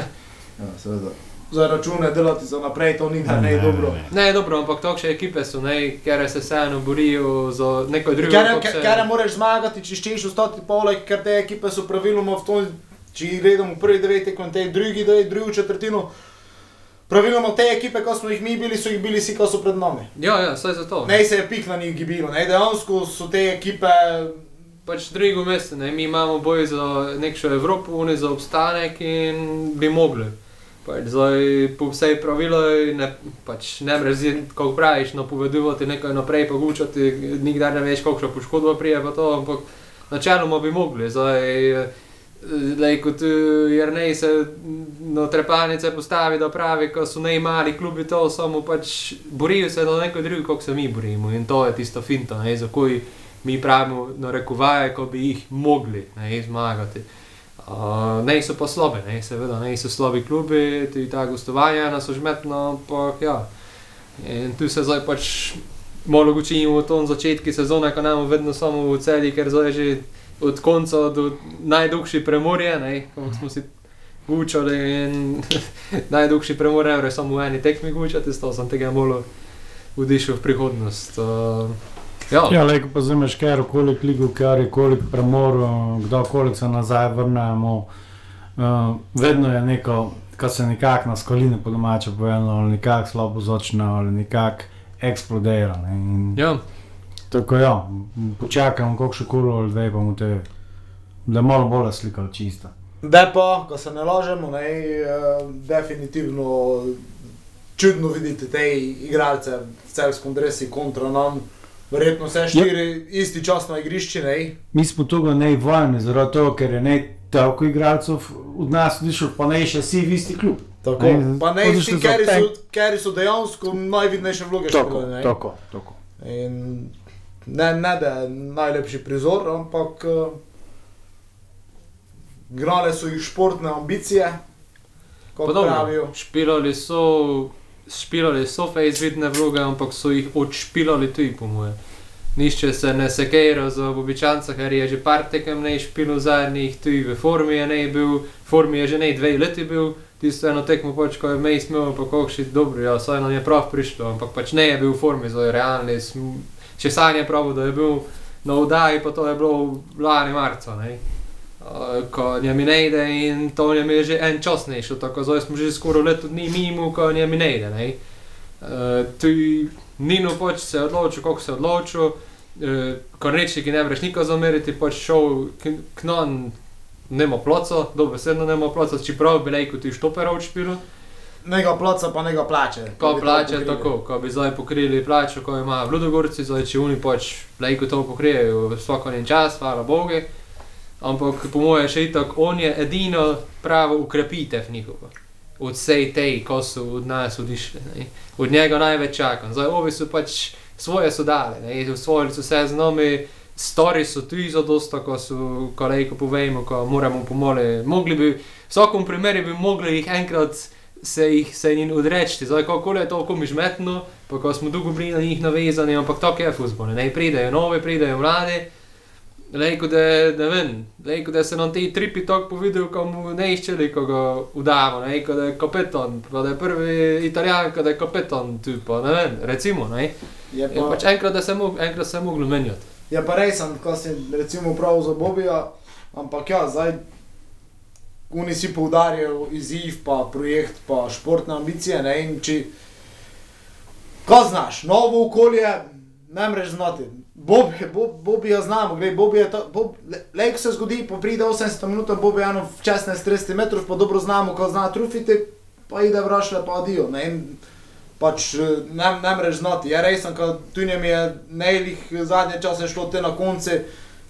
*laughs* Ja, seveda. Za račune delati za naprej, to nikdar ne je dobro. Ne, dobro, ampak takšne ekipe so, ne, ker se vseeno borijo za neko drugo. Ker, ker, se- ker moraš zmagati, če ščeš ostati poleg, ker te ekipe so praviloma v tom, če gledamo prvi devet tekmo, te drugi, da je drugo četrtino. Praviloma te ekipe, ko smo jih mi bili, so jih bili vsi, ko so pred nami. Ja, ja, saj za to. Ne se je pik na njih gibilo, ne dejansko so te ekipe. Pač drugo mesto, ne, mi imamo boj za neko Evropo, oni za obstanek in bi mogli. Pač zdaj po vsej pravilo ne, pač ne mrezi, kako praviš, napovedovati nekaj naprej, pogučati, nikdar ne veš, kakšna poškodba prije pa to, ampak načeloma bi mogli. Zdaj, Lej, kot eh, Jrnej se na trepalnice postavi, da pravi, ko so najmali klubi to, samo pač borijo se na neko drugo, kot se mi borimo. In to je tisto finto, ne, za koj mi pravimo, narekovaje, ko bi jih mogli ne, zmagati. Uh, ne so pa slabe, ne, seveda, ne so slabi klubi, tudi ta gostovanja nas užmetno, ampak ja. In tu se zdaj pač malo učimo v tom začetku sezone, ko nam vedno samo v celi, ker zdaj že od konca do najdolžji premorje, ne, ko smo si učili in *laughs* najdolžji premorje, je samo v eni tekmi učiti, to sem tega malo vdišel v prihodnost. Uh, ja. Ja, leko pa zimeš, ker koliko ligo, ker je koliko premorov, kdo koliko se nazaj vrnemo. Uh, vedno je neko, ko se nekako na skoline po domače povedano, ali nekako slabo začne, ali nekako eksplodira. Ne? In ja. Tako ja, počakam, kako še kolo ali dve, pa mu te, da malo bolj slika čista. Da pa, ko se ne lažemo, ne, uh, definitivno čudno vidite te igralce v celskem dresu kontra nam. Verjetno vse štiri isti čas na igrišču. Mi smo tukaj ne vojni, zaradi tega, ker je ne toliko igralcev od nas odšel, pa ne še vsi v isti klub. Tako. Ne, Pa ne so ker so, ker so dejansko najvidnejše vloge Tako, špilali, ne. tako, tako. In ne, ne da je najlepši prizor, ampak uh, gnale so jih športne ambicije, kot Pa dobro, pravijo. Špilali so, špilali so fejzvidne vloge, ampak so jih odšpilali tudi, po moje. Nišče se ne sekejra za običanca, ker je že par tekem ne špilo zadnjih, tudi v formi je ne bil, v formi je že ne dve leti bil, tisto eno tekmo pač, ko je mej smel, pa kokši dobro, ja, saj nam je prav prišlo, ampak pač ne je bil v formi, zdaj realni, sm- če sanje pravi, da je bil na vdaji, pa to je bilo lani marca, ne. Ko njemi ne ide in to njemi je že en čas ne šlo, tako zdaj smo že skoraj leto dni mimo, ko njemi ne ide. Ne? Uh, tu Nino pač se je odločil, kako se je odločil, uh, Kornečnik ne breš nikoli zameriti, pač šel k, nam, nema ploco, dobesedno nema ploco, čeprav bi rekel, ti štoper odšpil. Njega placa pa njega plače. Ko plače tako, ko bi zdaj pokrili plačo, ko ima v Ludogorci, zdaj če oni pač lejko to pokrijejo vsak en čas, hvala Bogu. Ampak po mojem še itak, on je edino pravo ukrepitev njihovo. Od vsej tej, ko so od nas odišli. Ne? Od njega največ čakam. Zdaj ovi so pač svoje so dali, ne? usvojili so se z nami, stori so tu za dosta, ko so, ko lejko povemo, ko moramo pomole. Mogli bi, v vsakom primeru bi mogli jih enkrat se jih se jim odreči. Zdaj, kako je to komi žmetno, pa ko smo dolgo bili na njih navezani, ampak tako je fuzbol. Ne pridejo novi, pridejo mladi. Lejko da, ne vem, lejko da se nam ti tripi tako povedal, ko mu ne iščeli, ko ga udamo, lejko da je kapetan, pa da je prvi italijan, ko da je kapetan tu, pa ne vem, recimo, ne. Je Je pa, pač enkrat, da se mo, enkrat se je moglo menjati. je pa resen, ko si recimo prav za Bobija, ampak ja, zdaj. Oni si poudarjajo izziv, pa projekt, pa športne ambicije. Ne? In če, ko znaš, novo okolje, ne mreš znati. Bobi, Bob, Bobi je znamo, gledaj, Bobi je to, Bob, le- lej, ko se zgodi, pride 80 minut, Bobi je eno v 16-30 metrov, pa dobro znamo, ko zna trufiti, pa ide vrašle, pa adijo. Ne? In pač eh, ne, ne mreš znati. Je resen, ko tu njem je nejlih zadnje čase šlo te na konci,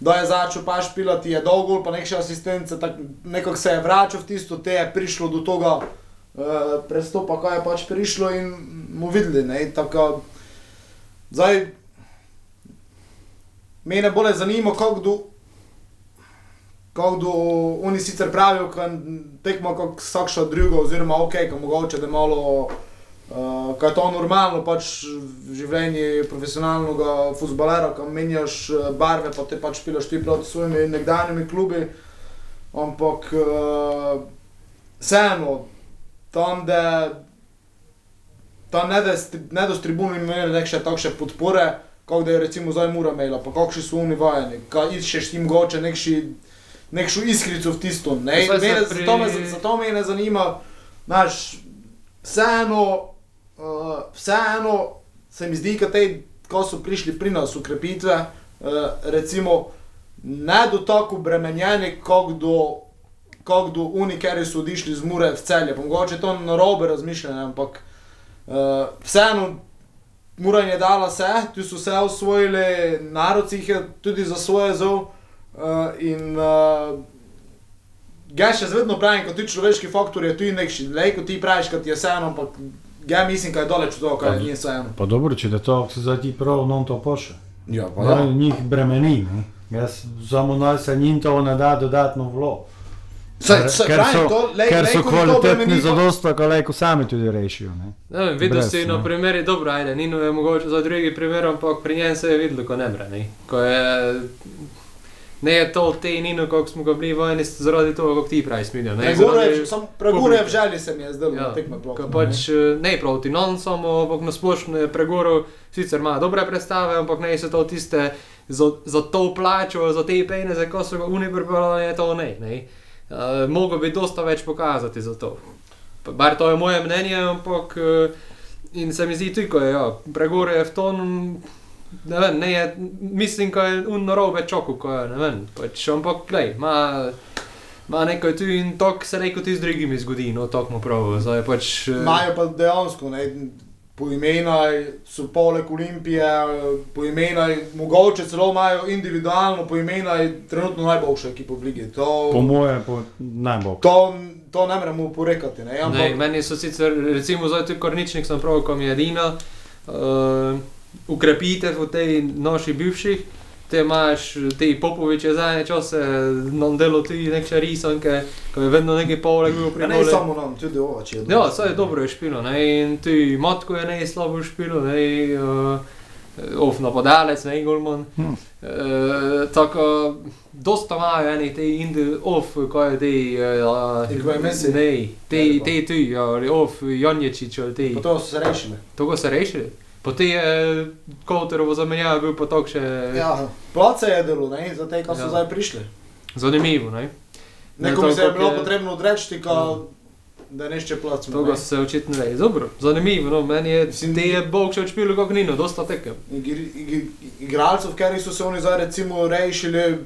da je začel paš pilati, je dolgo, pa nek še asistence, tak, nekako se je vračal v tisto, te je prišlo do toga uh, prestopa, kaj je pač prišlo in mu videli, ne, tako, zdaj, mene bolj zanima, kako kdo, kako kdo, oni sicer pravijo, ko tekmo kot vsakša druga, oziroma ok, ko mogoče da malo, uh, ko je to normalno, pač v življenju profesionalnega futbolera, ko menjaš eh, barve, pa te pač pilaš ti proti svojimi nekdanjimi klubi, ampak uh, vseeno, tam, da tam ne da, ne da s tribuni imeli nekše takšne podpore, kot da je recimo zdaj Mura imela, pa kakšni so oni vajeni, kaj iščeš jim goče nekši, nekšo iskrico v tisto, ne, mene, pri- zato, me, zato me ne zanima, znaš, vseeno, uh, vseeno se mi zdi, da te, ko so prišli pri nas ukrepitve, uh, recimo, ne do tako bremenjeni, kot do kot do oni, ker so odišli z Mure v celje. Pa Mogoče to na robe razmišljanje, ampak uh, vseeno, Mura jim je dala vse, tu so vse osvojili, narod si jih je tudi za svoje zov. Uh, in uh, ga še vedno pravim, kot ti človeški faktor je tu in nekši, lej, kot ti praviš, kot je vseeno, ampak ga mislim, kaj je daleč od tega, kaj Pa- ni vseeno. Pa dobro, če te to se zdaj ti prav non to poše. Ja, Ja. Njih bremeni, ne. Jaz samo naj se njim to ne da dodatno vlo. Saj, Ker- saj, ker so, to, lej, ker so kvalitetni bremeni, pa- za dosta, ko lejko sami tudi rešijo. Ne. Ne vem, videl Brez, si na ne. primeri, dobro, ajde, Nino je mogoče za drugi primer, ampak pri njem se je videlo, ko ne bre, ne. Ko je, ne je to te Nino, kako smo ga bili vojni, zaradi toho, kako ti pravi smilijo, publike. želji se mi je zdelo Ja, tekme plot. pač eh, ne proti non samo, ampak na splošno je pregorel, sicer ima dobre predstave, ampak ne so to tiste za, za to plačo, za te peneze, ko so ga oni pripravljali, je to ne. ne. Uh, Mogo bi dosta več pokazati za to. Bar to je moje mnenje, ampak uh, in se mi zdi tudi, ko je ja, pregore je v ton. Ne vem, ne je, mislim, da je un narobe čoku, ko je, ne vem, pač, ampak glej, ima, ima nekaj tu in to se reko tudi z drugimi zgodi, no, to mu prav, zdaj pač... eh, Imajo pa dejansko, ne, po imena so poleg Olimpije, po imena, mogoče celo imajo individualno po imena trenutno najboljša ekipa v ligi. To, Po moje, po najbolj. to, to ne moremo porekati. Ne, Ne, ampak, meni so sicer, recimo, zdaj tudi Korničnik, sem prav, ko mi je edina, uh, ukrepitev v tej naši bivših, te imaš, te Popoviče zadnje čase, nam delo tudi neke risanke, ko je vedno neki poleg bil ja, pri ne gole. samo nam, tudi ovač je. Ja, saj je dobro je špilo, ne, in ti Matko je ne slabo špilo, ne, uh, of napadalec, ne, Golman. Hm. Uh, tako, dosta imajo eni te indi, of, ko je te, uh, In ko je Messi? ne, te, pa? te ja, ali of, Janječič, ali te, Pa to so se rešili. to so rešili. Potem je Kouterovo zamenjava bil pa tako še Ja, place je delo, ne, za te, ko so Ja. zdaj prišli. zanimivo, ne. Ne, Nekomu se je bilo je- potrebno odreči, ko, da nešče plac. To ga se očitno reče. Dobro, zanimivo, no, meni je, Mislim- te je Bog še odšpilo kako nino, dosta tekem. Igralcev, ker so se oni zdaj recimo rešili,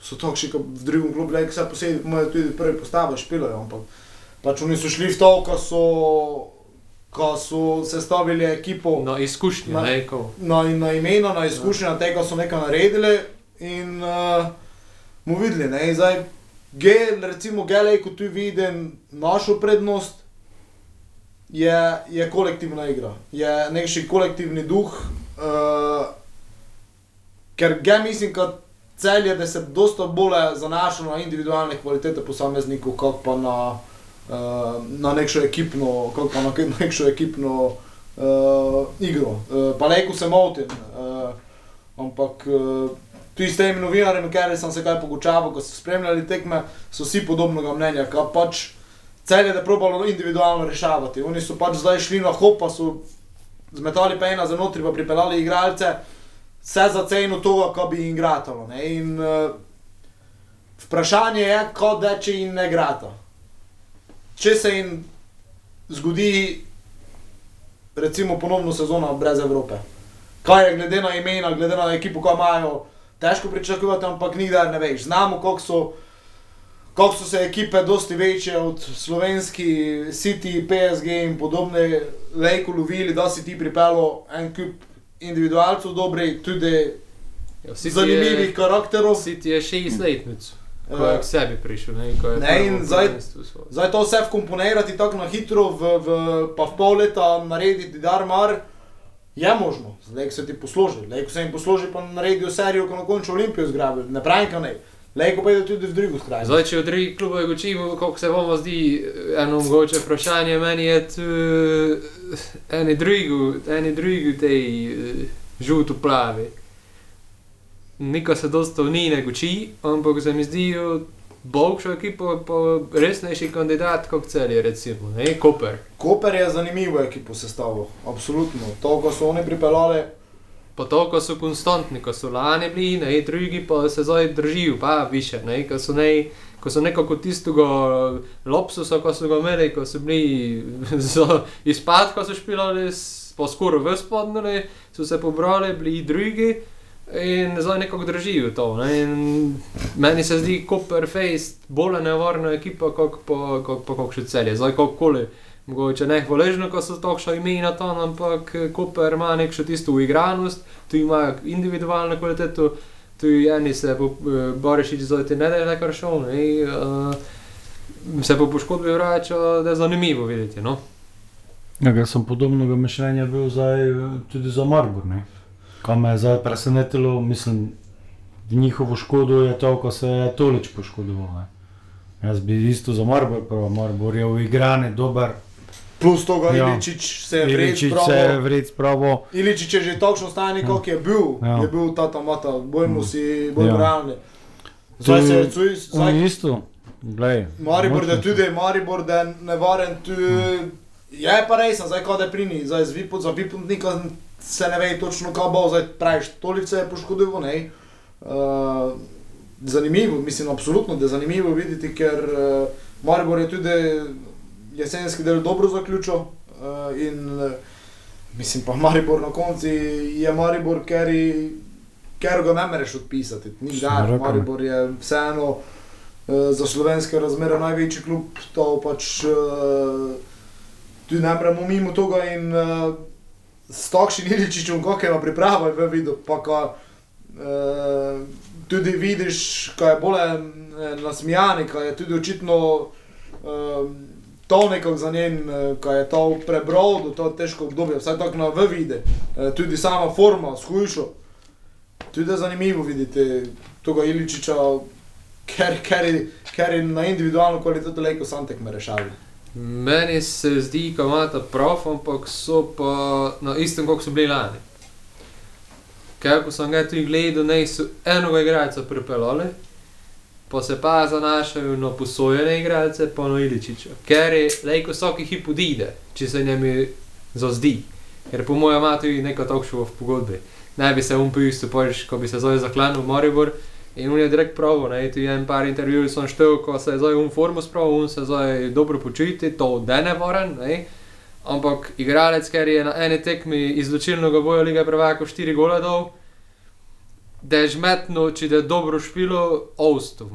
so takšni kot v drugem klubu, le vse posebej, imajo tudi prve postave špilajo, ampak Pač oni so šli v to, ko so, ko so sestavili ekipo izkušnje, Ma- ne, ko. na, na imeno, na izkušnje, na tega so nekaj naredili in uh, mu videli. Ne? In Zdaj, Gel, recimo, Gelej, ko tu vidim našo prednost, je, je kolektivna igra, je neki kolektivni duh. Uh, ker ga mislim, kot celje, da se dosta bolj zanaša na individualne kvalitete posameznikov, kot pa na, na neko ekipno, pa na *laughs* neko ekipno uh, igro. Uh, pa neko se motim, uh, ampak uh, tudi s temi novinarji, ker sem se kaj pogučaval, ko so spremljali tekme, so vsi podobnega mnenja, kar pač celje, da probalo individualno rešavati. Oni so pač zdaj šli na hop, pa so zmetali pa ena za notri, pa pripeljali igralce, vse za ceno tega, ko bi jim gratalo. Ne? In uh, vprašanje je, kot da če jim ne grata. Če se jim zgodi, recimo, ponovno sezono brez Evrope. Kaj je glede na imena, glede na ekipo, ko imajo, težko pričakovati, ampak nikdar ne veš. Znamo, koliko so, koliko so se ekipe dosti večje od slovenski City, PSG in podobne lejko lovili, da si ti pripeljal en kup individualcev dobrih, tudi Ja, City zanimivih je- karakterov. City je šest letnic, ko je k sebi prišel, ne, Ne, in zdaj-. Zdaj to vse vkomponirati tako na hitro, v, v, pa v pol leta narediti darmar, je možno. Zdaj, se ti posloži, zdaj, se jim posloži, pa naredijo serijo, ko na koncu Olimpijo zgrabijo. Ne pravim, da ne. Lejko pa je tudi v drugo stran. Zdaj, če od drugih klubov gočimo, koliko se bomo zdi eno mogoče vprašanje, meni je tu eh, eni drugi, eni drugi tej eh, žuto plavi. Niko se dosta v njih ne goči, ampak se mi zdijo boljšo ekipo, pa resnejši kandidat kot celje, recimo, ne, Koper. Koper je zanimivo ekipo sestavil, absolutno. To, ko so oni pripeljali, Pa to, ko so konstantni, ko so lani bili, ne, drugi pa se zdaj držijo, pa više, ne, ko so, ne, ko so nekako tistega lopsusa, ko so ga imeli, ko so bili *laughs* za izpad, ko so špilali, pa skoraj v spodnili, so se pobrali, bili drugi in zdaj nekako držijo to. Ne, in meni se zdi Copper Face bolj nevarna ekipa, kot pa, kot pa kot še celje, zdaj kakorkoli. Mogoče ne hvaležno, ko so takšno ime na to, ampak eh, Koper ima nekšo tisto uigranost, tu ima individualno kvaliteto, tu eni se bo eh, Borišič zdaj te ne da je kar šel, ne, uh, se po poškodbi vrača, da je zanimivo videti, no. Ja, sem podobnega mišljenja bil zdaj eh, tudi za Marbor. Ne? Kaj me je zdaj presenetilo, mislim, v njihovo škodo je to, ko se je Tolič poškodoval. Ne? Jaz bi isto za Marbor, prav Marbor je uigran, dober. plus toga Ja. Iličić se je vred se je vred spravo. Iličić je že takšno stanje, kot je bil, Ja. je bil ta tamata, bojmo Mm. si, bojmo Ja. realni. Zdaj se je, cuj- zdaj isto, glej. Maribor, močno tudi Maribor, je nevaren, tu je pa res, zdaj kaj da je pri njih, zdaj z Vipot, za Vipotnika se ne ve točno, kaj bo, zdaj praviš, toliko se je poškodoval, ne. Uh, zanimivo, mislim, absolutno, da je zanimivo videti, ker uh, Maribor je tudi jesenski del dobro zaključil uh, in uh, mislim pa Maribor na koncu je Maribor, ker, je- ker ga ne moreš odpisati, ni dar, rekel. Maribor je vseeno eh, za slovenske razmere največji klub, to pač uh, tudi ne moremo mimo tega in uh, s takšnim Iličičem, kako ima pripravo, je videl, pa ko uh, tudi vidiš, ko je bolj eh, nasmijani, ko je tudi očitno uh, to nekako za njen, eh, ko je to prebral, do to težko obdobje, vsaj tako na v vide, uh, tudi sama forma, shujšo. Tudi je zanimivo videti tega Iličiča, ker, ker, je- ker je na individualno kvaliteto lejko sam tekme rešali. Meni se zdi, da ima ta prof, ampak so pa na istem, kot so bili lani. Ker ko sem ga tudi gledal, ne so enega igralca pripeljali, pa se pa zanašajo na posojene igralce, pa na Iličiča. Ker je lejko vsaki hip odide, če se njemi zazdi. Ker po mojem ima tudi neko takšno v pogodbi. Ne bi se um pisal, pač, ko bi se zdaj zaklanil v Maribor. In on je direkt prav, ne, je en par intervjujev, sem štel, ko se je zdaj um formu spravil, on se zdaj dobro počuti, to da ne voren, ne. Ampak igralec, ker je na eni tekmi izločilnega boja lige prvaka 4 gole dal, da je žmetno, če je dobro špilo, Osto v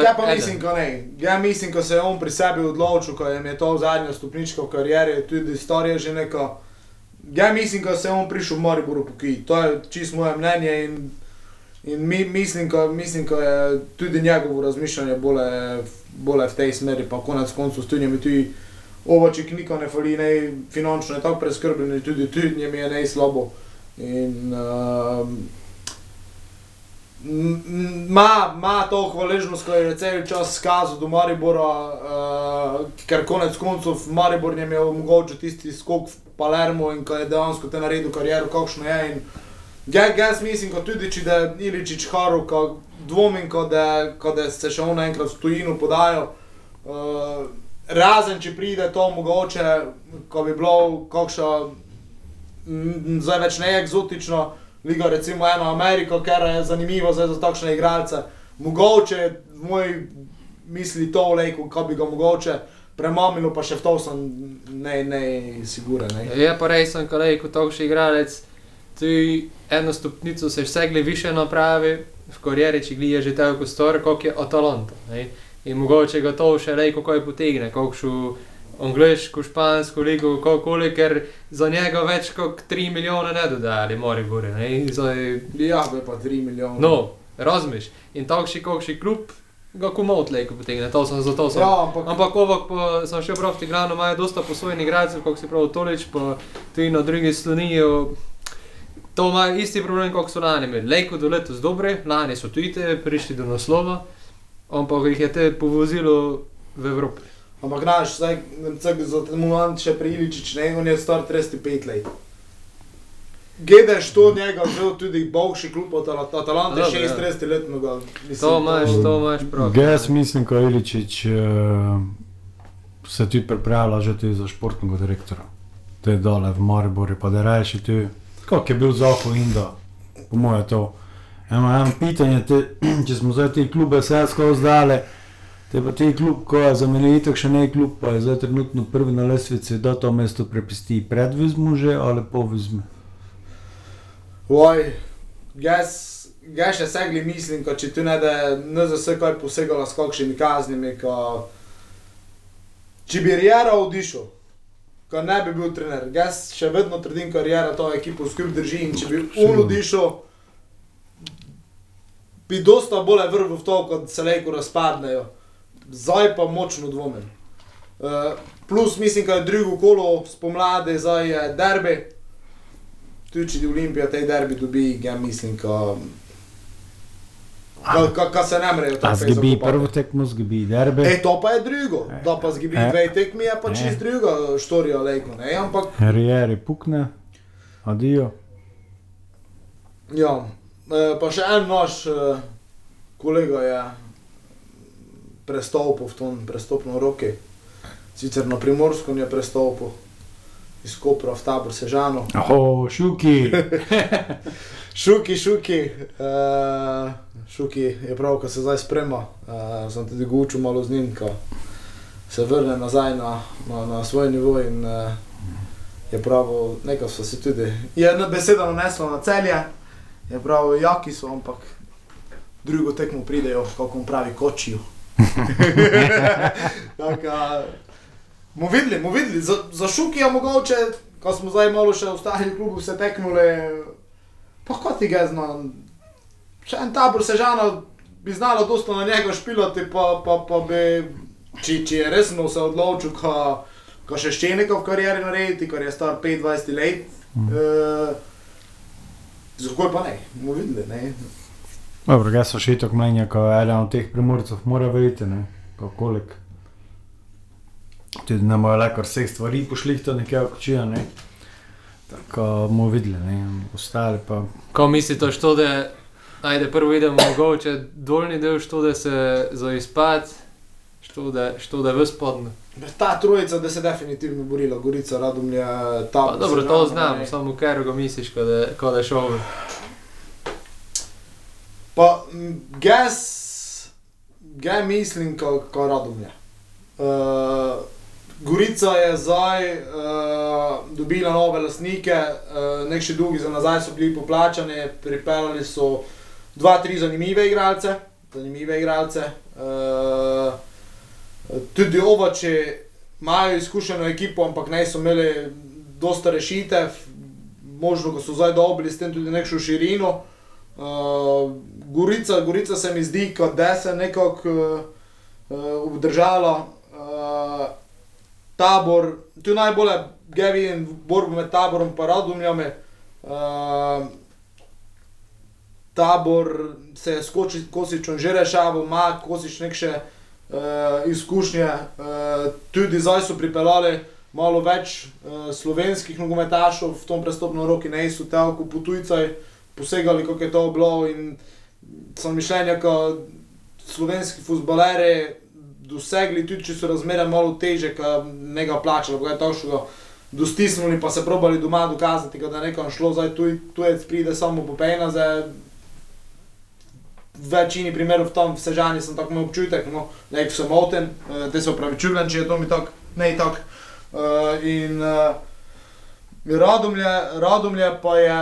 je Ja, pa eden. mislim, ko ne. Ja, mislim, ko se je on pri sebi odločil, ko je to zadnja stopnička v karieri, tudi istorija že neko. Ja, mislim, ko se je on prišel v Mariboru pokij. To je čisto moje mnenje in, in mi, mislim, ko, mislim, ko je tudi njegovo razmišljanje bolje, bolje v tej smeri, pa konec koncev s tunjami tudi ovačik niko ne fali, ne finančno je tako preskrbljen, tudi tunjami je ne slabo. In, m- Ma, to hvaležnost, ko je cel čas skazal do Maribora, uh, ker konec koncev Maribor jim je omogočil tisti skok v Palermo in ko je dejansko te naredil kariero, kakšno je. In ja, jaz mislim, ko tudi če je Iličič Haru, ko dvomim, ko da, ko da se še on enkrat v tujino podajo. Uh, razen če pride to mogoče, ko bi bilo kakšno, mm, zdaj več ne eksotično, liga recimo eno Ameriko, ker je zanimivo zdaj za takšne igralce. Mogoče v moji misli to lejko, ko bi ga mogoče premamilo, pa še v to sem ne, ne siguren. Ne. Je pa res, kolej, kot takšni igralec, ti eno stopnico se vsegle više napravi, v karieri, če glije že tako stor, kot je Atalanta. Ne? In mogoče ga to še rej, kako je potegne, kakšno angliško, špansko ligo, kakoli, ker za njega več kot 3 milijone ne dodali, mori gore. Zdaj, Ja, bi pa 3 milijone. no, razmiš. In takšni, kakšni klub, ga komot lejko potegne, to sem zato sem. ja, ampak, Ampak ovak pa sem še prav v Tigranu, imajo dosta posvojenih igralcev, kot si prav Tolič, pa tudi na drugi slonijo. To ima isti problem, kot so lani imeli. Lejko do letos dobre, lani so tudi te prišli do naslova, ampak jih je te povozilo v Evropi. ampak znaš, zdaj za ten moment še pri Iličič, ne, on je star 35 let. Gledeš to njega, že tudi boljši klub od Atala- Atalante, Dobro, ja. 36 letnega. To imaš, to imaš prav. Jaz mislim, ko Iličič uh, se tudi pripravlja že tudi za športnega direktora. To je dole v Mariboru, pa da reči tu, kako je bil Zaho Indo, po mojem to. Eno, eno pitanje, te, *clears throat* če smo zdaj te klube vse skozi zdale, te pa te klub, ko je zamenjal še ne klub, pa je zdaj trenutno prvi na lestvici, da to mesto prepisti pred vizmu že ali po vizmu. Oj, jaz, jaz še segli mislim, ko če tu ne da za vse kaj posegala s kakšnimi kaznimi, ko če bi Riera odišel, ko ne bi bil trener, jaz še vedno trdim, ko Riera to ekipo skup drži in če bi on odišel, bi dosta bolje vrgel v to, kot se lejko razpadnejo. Zdaj pa močno dvomim. Uh, plus mislim, da je drugo kolo spomladi, zdaj je derbi, tudi če Olimpija tej derbi dobi, ja mislim, ko, ko se ne mrejo A zgibi prvo tekmo, zgibi derbe. E, to pa je drugo, da pa zgibi E. dve tekmi, je pa E. čist druga štorija, lejko, ne, ampak, Rieri pukne, adijo. ja, e, pa še en naš e, kolega je prestopil v to prestopno roke, sicer na Primorskem je prestopil, iz Kopra v tabor Sežano. Oh, šuki. *laughs* Šuki, šuki, uh, šuki je prav, ko se zdaj sprema. Uh, sem tudi gučil malo z njim, ko se vrne nazaj na, na, na svoj nivo in uh, je prav, nekaj so se tudi, je ena beseda nanesla na celje, je prav, jaki so, ampak drugo tekmo pridejo, kako pravi, kočijo. *laughs* Tako, mu videli, mu videli, za, za šuki je mogoče, ko smo zdaj malo še ostali v klubu, se tekmule, Pa kot ti ga znam, še en tabor sežano bi znalo dosto na njega špilati, pa, pa, pa bi, če, če je resno se odločil, ko, ko še še nekaj v karieri narediti, ker je star 25 let. Mm. Uh, Zakaj pa ne, bomo videli, ne. Dobro, jaz sem še tako mnenja, ko eden od teh primorcev mora verjeti, ne, ko kolik. Tudi ne bojo le kar vseh stvari pošli to nekaj okočija, ne. Tako bomo videli, ne, ostali pa. Ko mislite, što da, ajde prvo idemo mogoče dolni del, što da se za izpad, što da, što da v spodnju. Ta trojica, da se definitivno borila, Gorica, Radomlje, ta. Pa dobro, to znam, samo ker ga misliš, ko da, ko da šel. Pa, jaz, ga mislim, kot ko Radomlje. Uh, Gorica je zdaj uh, dobila nove lastnike, uh, nek še drugi za nazaj so bili poplačani, pripeljali so dva, tri zanimive igralce. Zanimive igralce. Uh, tudi ovači imajo izkušeno ekipo, ampak ne so imeli dosta rešitev, možno, ko so zdaj dobili s tem tudi nekšo širino. Uh, Gorica, Gorica se mi zdi, da se je nekako uh, obdržala. Uh, tabor, tu najbolje ga vidim, borbo med taborom in radumljami. Uh, tabor se je skoči, kosičem že rešaval, ima kosič nekše uh, izkušnje. Uh, tudi zdaj so pripeljali malo več uh, slovenskih nogometašov v tom prestopnem roku, ne so tako po tujcaj posegali, kako je to bilo. In sem mišljenja, da slovenski futbaleri dosegli, tudi če so razmere malo teže, ki ne ga plačajo, kaj je to šlo. Dostisnili pa se probali doma dokazati, da je nekam šlo, zdaj tu, tujec pride samo po pejna. V večini primerov v tom vsežani sem tako imel občutek, no, da je vse moten, uh, te se upravičujem, če je to mi tako, ne tako. Uh, in uh, Radomlje, Radomlje pa je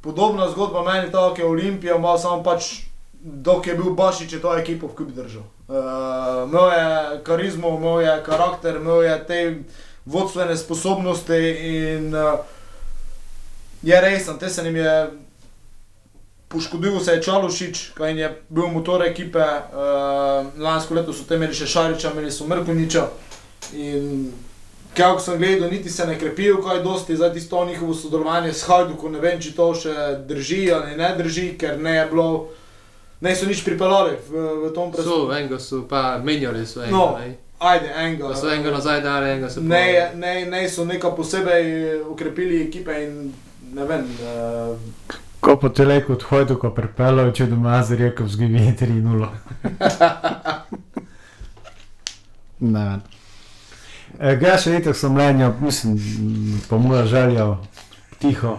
podobna zgodba meni, tako je Olimpija, samo pač, dok je bil Bašič, je to ekipo v kubi držal. Uh, imel je karizmo, imel je karakter, imel je te vodstvene sposobnosti in uh, je resen, te se jim je poškodil, se je Čalošič, kaj je bil motor ekipe, uh, lansko leto so te imeli še Šariča, imeli so Mrkuniča in kako sem gledal, niti se ne krepijo, kaj dosti, zdaj tisto njihovo sodelovanje s Hajdukom, ne vem, če to še drži ali ne drži, ker ne je bilo, ne so nič pripeljali v, v tom prostoru. So, enega so pa menjali, so enega. No, ne. Ajde, enega. Pa so enega nazaj dali, enega so Ne, ne, ne so neka posebej ukrepili ekipe in ne vem. Uh, Ko po teleku odhodu, ko prepelo, če doma z reko vzgibi 3-0. ne vem. E, Ga še itak sem mnenja, mislim, po moja želja, tiho,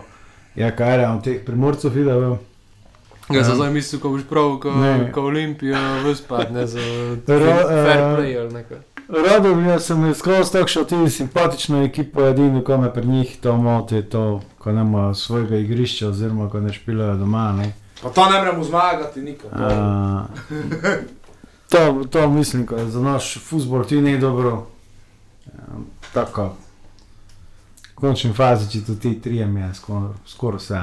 je kaj je on teh primorcev videl. Ga sem zdaj mislil, ko boš prav, ko, ko Olimpijo vyspad, ne za *laughs* fair eh, play ali nekaj. Radom je sem skozi takšno tudi simpatično ekipo, edino, ko me pri njih to moti, je to, ko nima svojega igrišča, oziroma ko ne špilajo doma. Ne. pa to ne moremo zmagati, nikoli. To, to mislim, da za naš futbol ti ni dobro. Ja, Tako. V končni fazi, če to ti trijem je skoraj skor vse.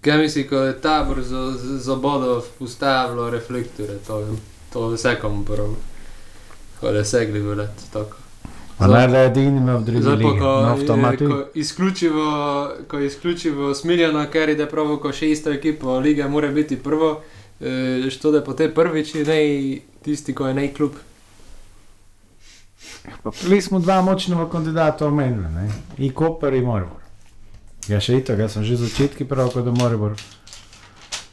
Kaj misli, ko je tabor za, za, bodo ustavilo reflektore, to, to vse komu prvo. Ko je segli v let, tako. Pa ne da je edini me v drugi Zdaj pa, ligi, ko, no je- avtomati. ko izključivo, ko je izključivo smiljeno, ker ide prav, ko šesto ekipo lige mora biti prvo, eh, što da je po te prvič, ne tisti, ko je nej klub. Pa bili smo dva močna kandidata omenili? I Koper in Moribor. Ja še itak, jaz sem že začetki prav, kot da Moribor.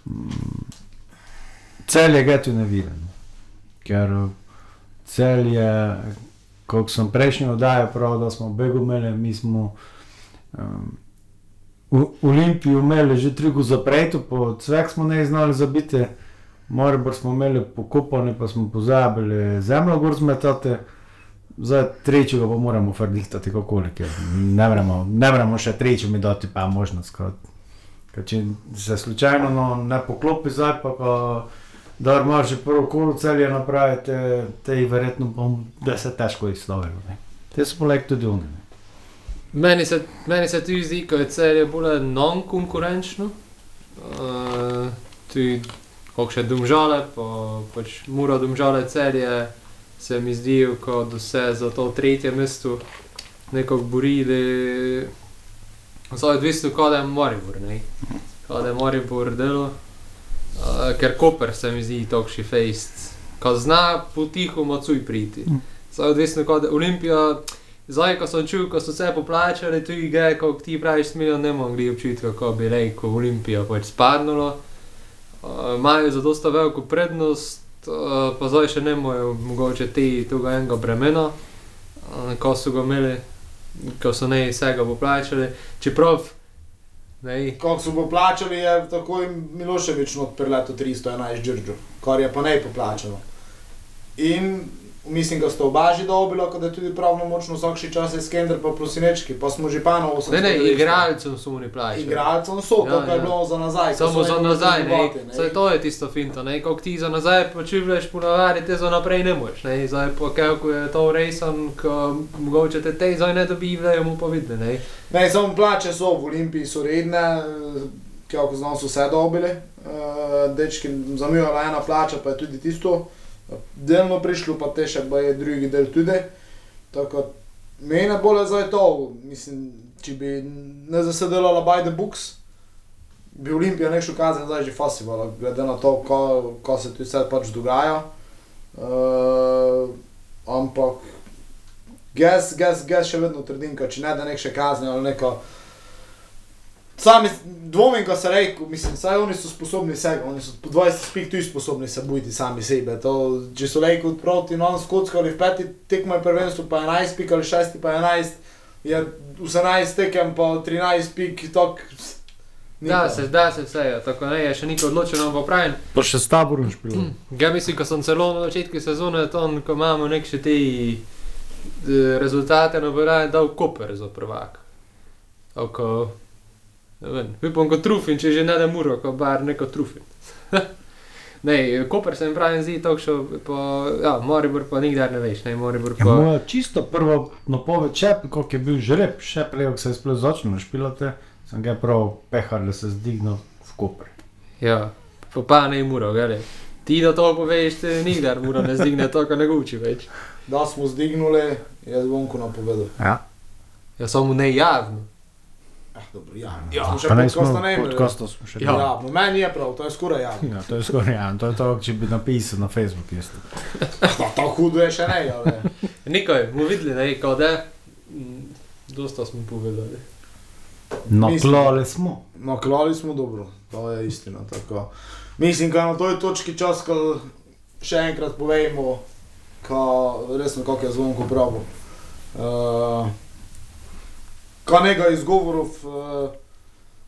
Mm, Cel je ga tu ne vidim. Ker eh, cel je, kot sem prejšnji oddajal, prav, da smo begu imeli, mi smo um, v Olimpiji imeli že trigo zapreto, po cvek smo ne znali zabiti, Moribor smo imeli pokopane, pa smo pozabili zemljo gor zmetati. Za tretjega pa moramo frdihtati kako ker ne moremo, ne moremo še tretjemu dati pa možnost. Kot, ker če se slučajno no, ne poklopi zdaj, pa ko da imaš že prvo kolo celje napraviti, te je verjetno bom, da se težko izslovilo. Te so poleg tudi oni. Meni se, meni se tudi zdi, da je celje bolj non-konkurenčno. Uh, tudi, kako še domžale, pa pač mora domžale celje, se mi zdi, kot da se za to tretje mesto nekako borili. Zdaj je odvisno, kaj je Moribor, ne? Kaj je Moribor delo. Uh, ker Koper se mi zdi tokši fejst, ko zna potiho macuj priti. Mm. Zdaj je odvisno, kaj je Olimpija. Zdaj, ko sem čutil, ko so se poplačali, tu je, kot ti praviš, smilijo, ne mogli občutka, kako bi rekel, Olimpija pač spadnulo. Uh, Imajo za dosta veliko prednost, uh, pa zdaj še ne mojo, mogoče ti tega enega bremena, uh, ko so ga imeli, ko so ne vsega poplačali. Čeprav, ne, Ko so poplačali, je takoj Miloševič not preleto 311 džržo, kar je pa ne poplačano. In mislim, da sta oba že dobila, kot da je tudi pravno močno vsakši čas je Skender pa Prosinečki, pa smo že panovo Ne, ne, igralcem so ne plačali. Igralcem so, Ja, to kar je ja. bilo za nazaj. ko Samo so za nazaj, ne. debate, Saj to je tisto finto, ne. Kako ti za nazaj počivljaš ponavadi, te za naprej ne moreš, ne. Zdaj pa kako je to rejsan, ko mogoče te te zdaj ne dobivajo, mu pa vidi, ne. Ne, samo plače so v Olimpiji so redne, eh, kako znam so vse dobili. Uh, dečki, zamujala ena plača, pa je tudi tisto. Delno prišlo, pa te še pa je drugi del tudi. Tako, mene bolj zdaj to, mislim, če bi ne zasedala by the books, bi Olimpija nekšel kazen zdaj že festivala, glede na to, ko, ko se tu vse pač dogaja. Uh, ampak, gas, gas, gas še vedno trdim, če ne da nek še kazni ali neko. Sami dvomim, ko se reče, mislim, saj oni so sposobni vsega, oni so po 20 spik tudi sposobni se bojiti sami sebe. To, če so rekel proti non skockali v peti tekmo je prvenstvo, pa 11 pik ali 6 pa 11, je 18 tekem pa 13 pik, tok. Da se, da se vse, ja, tako ne, je še niko odločeno, ampak pravim, Pa še s taborom špil. Ja, mislim, ko sem celo na začetku sezone, to, ko imamo nek še te eh, rezultate, no bo raje dal Koper za prvak. Oko, ne vem, upam kot Trufin, če že ne da muro, ko bar neko Trufin. *laughs* ne, Koper se mi pravi zdi tako, pa, ja, Moribor pa nikdar ne veš, ne, Moribor Ja, pa. moja čisto prva napoved, če kako je bil žreb, še prej, ko se je sploh začel našpilati, sem ga prav pehar, da se zdignil v Koper. Ja, pa pa ne muro, gledaj. Ti da to poveš, te nikdar muro ne zdigne to, ko ne guči več. Da smo zdignuli, je zvonko napovedal. Ja. Ja, samo ne Eh, dobro, ja, no. ja. Smo še podcastu slušali. Ja. ja, po meni je prav, to je skoraj javno. Ja, to je skoraj javno, to je to, če bi napisal na Facebooku isto. ja, to hudo je še ne, ja, ali. *laughs* Nekaj, bomo videli, ne, kao da, mm, dosta smo povedali. No, Mislim, klali smo. No, klali smo dobro, to je istina. Tako. Mislim, da na toj točki čas, ko še enkrat povejmo, ka, resno, kako je zvonko pravo. Uh, eh, ka nekaj izgovorov uh,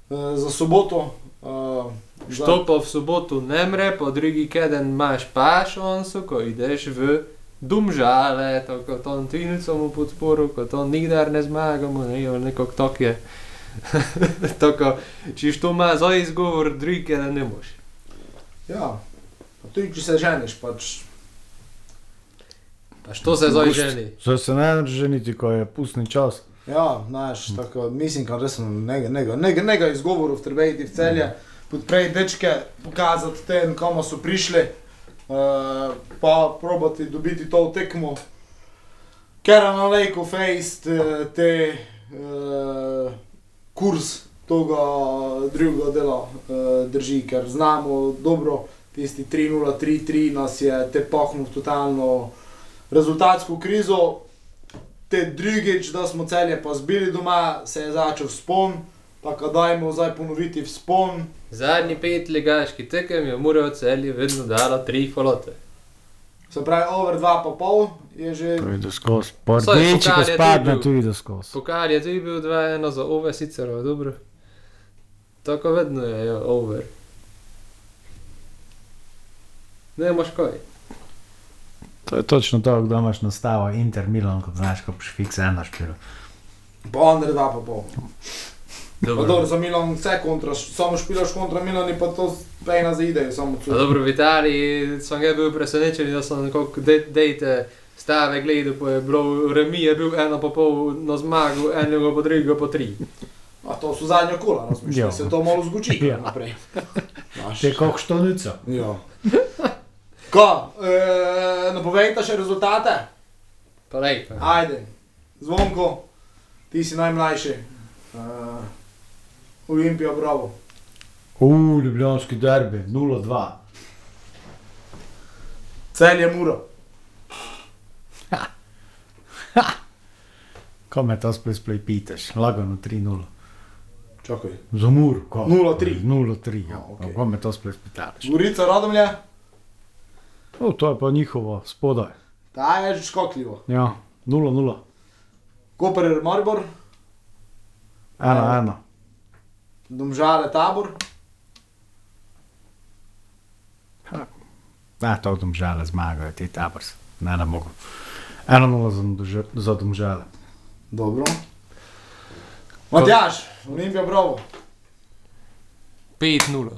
uh, za soboto. Uh, Što pa v soboto ne mre, po drugi keden imaš pašonso, ko ideš v Dumžale, tako to Tvinicom v podporu, ko to nikdar ne zmagamo, ne, jo nekako tak je. *laughs* tako, če to ima za izgovor, drugi keden ne moš. Ja, pa tudi če se ženiš, pač Pa što se zdaj Gust. ženi? Zdaj se ne drži niti, ko je pustni čas. Ja, znaš, tako, mislim, da resno nekaj, nekaj, nekaj, nekaj izgovorov treba iti v celje, podpreti dečke, pokazati tem, komu so prišli, uh, pa probati dobiti to tekmo. Ker na lejku fejst eh, te uh, kurs tega drugega dela uh, drži, ker znamo dobro, tisti 3-0, 3-3 nas je te pahnil totalno rezultatsko krizo te drugič, da smo celje pa zbili doma, se je začel spon, pa kad dajmo zdaj ponoviti vzpon. Zadnji pet ligaški tekem je moral celje vedno dala tri falote. Se pravi, over 2,5 je že. To je do skozi. Pa Saj, rdeči, ko je spadne, tudi tudi do skozi. Pokal je tudi bil 2-1 za ove sicer, a dobro. Tako vedno je, over. Ne imaš kaj. To je točno to, kdo imaš nastavo Inter Milan, ko znaš, ko boš fiks eno špilo. Pa under 2,5. Pa Dobro. dobro, za Milan vse kontra, samo špilaš kontra Milan in pa to pejna za idejo, samo A celo. dobro, v Italiji sem ga bil presenečen, da sem nekako de- dejte stave gledal, pa je bilo remi, je bil eno pa pol na zmagu, enega pa drugega pa tri. A to so zadnja kola, razmišljaj, Ja. se to malo zguči Ja. naprej. Znaš. Te koh štonica. Ja. Ko, e, napovejte še rezultate? Pa. Ajde, zvonko, ti si najmlajši. Uh, Olimpija, bravo. U, ljubljanski derbi, 0-2. Cel je muro. Ko me to spet sploh pitaš, lagano 3-0. Čakaj. Za mur, ko? 0:3. 0-3, ja. A, okej. Ko me to sploh pitaš? Gorica, Radomlje, O, to je pa njihovo spodaj. ta je že škotljivo. Ja, 0-0. Koper, Maribor, 1-1. Domžale, Tabor, Ja, to domžale zmagajo, ti tabors. Ne, ne mogu. 1-0 za, Domže- za domžale. Dobro. Matjaš, Olimpija, bravo. 5-0.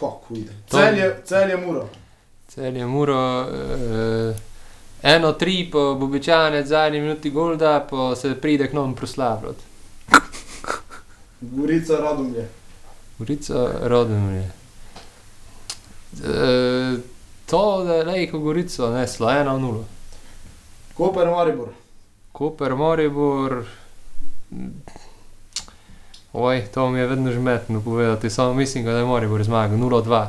Kako ide? Cel je, cel je muro. Cel je muro. Uh, eno tri, pa bo običajno zadnji minuti golda, pa se pride k nam proslavljati. Gorica, Radomlje. Gorica, rodem je. Uh, to, da je lejko Gorico, ne, slo 1-0. Koper, Maribor. Koper, Moribor. Oj, to mi je vedno žmetno povedati, samo mislim, da je Moribor zmagal 0-2,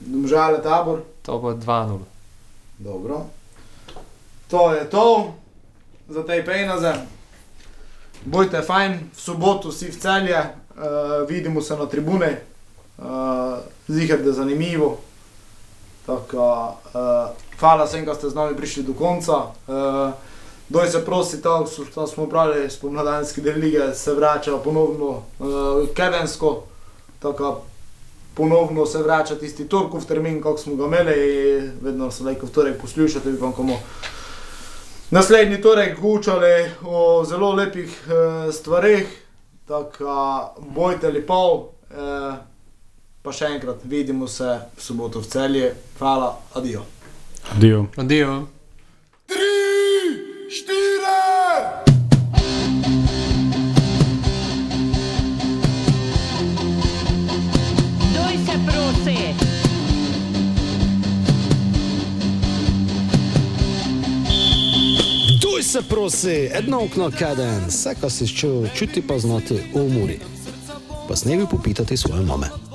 Domžale, tabor. to pa 2-0. Dobro. To je to za te pejnaze. Bojte fajn, v soboto vsi v celje, uh, vidimo se na tribune, uh, zihar da je zanimivo. Tako, uh, hvala vsem, da ste z nami prišli do konca. Uh, Doj se prosi, to, to smo pravili, spomladanski del lige se vrača ponovno uh, kedensko, tako ponovno se vrača tisti torkov termin, kot smo ga imeli, vedno se lahko v torek poslušate, upam, komu. Naslednji torek gučali o zelo lepih uh, stvareh, tako bojte lepo, uh, pa še enkrat vidimo se v soboto v celje. Hvala, adijo. Dio. Adijo. Doj se prosi. Duj se prosi, edno okno kaden, vse, kar si čutil, čuti pa znati umori. Pa s nebi popitati svoje mame.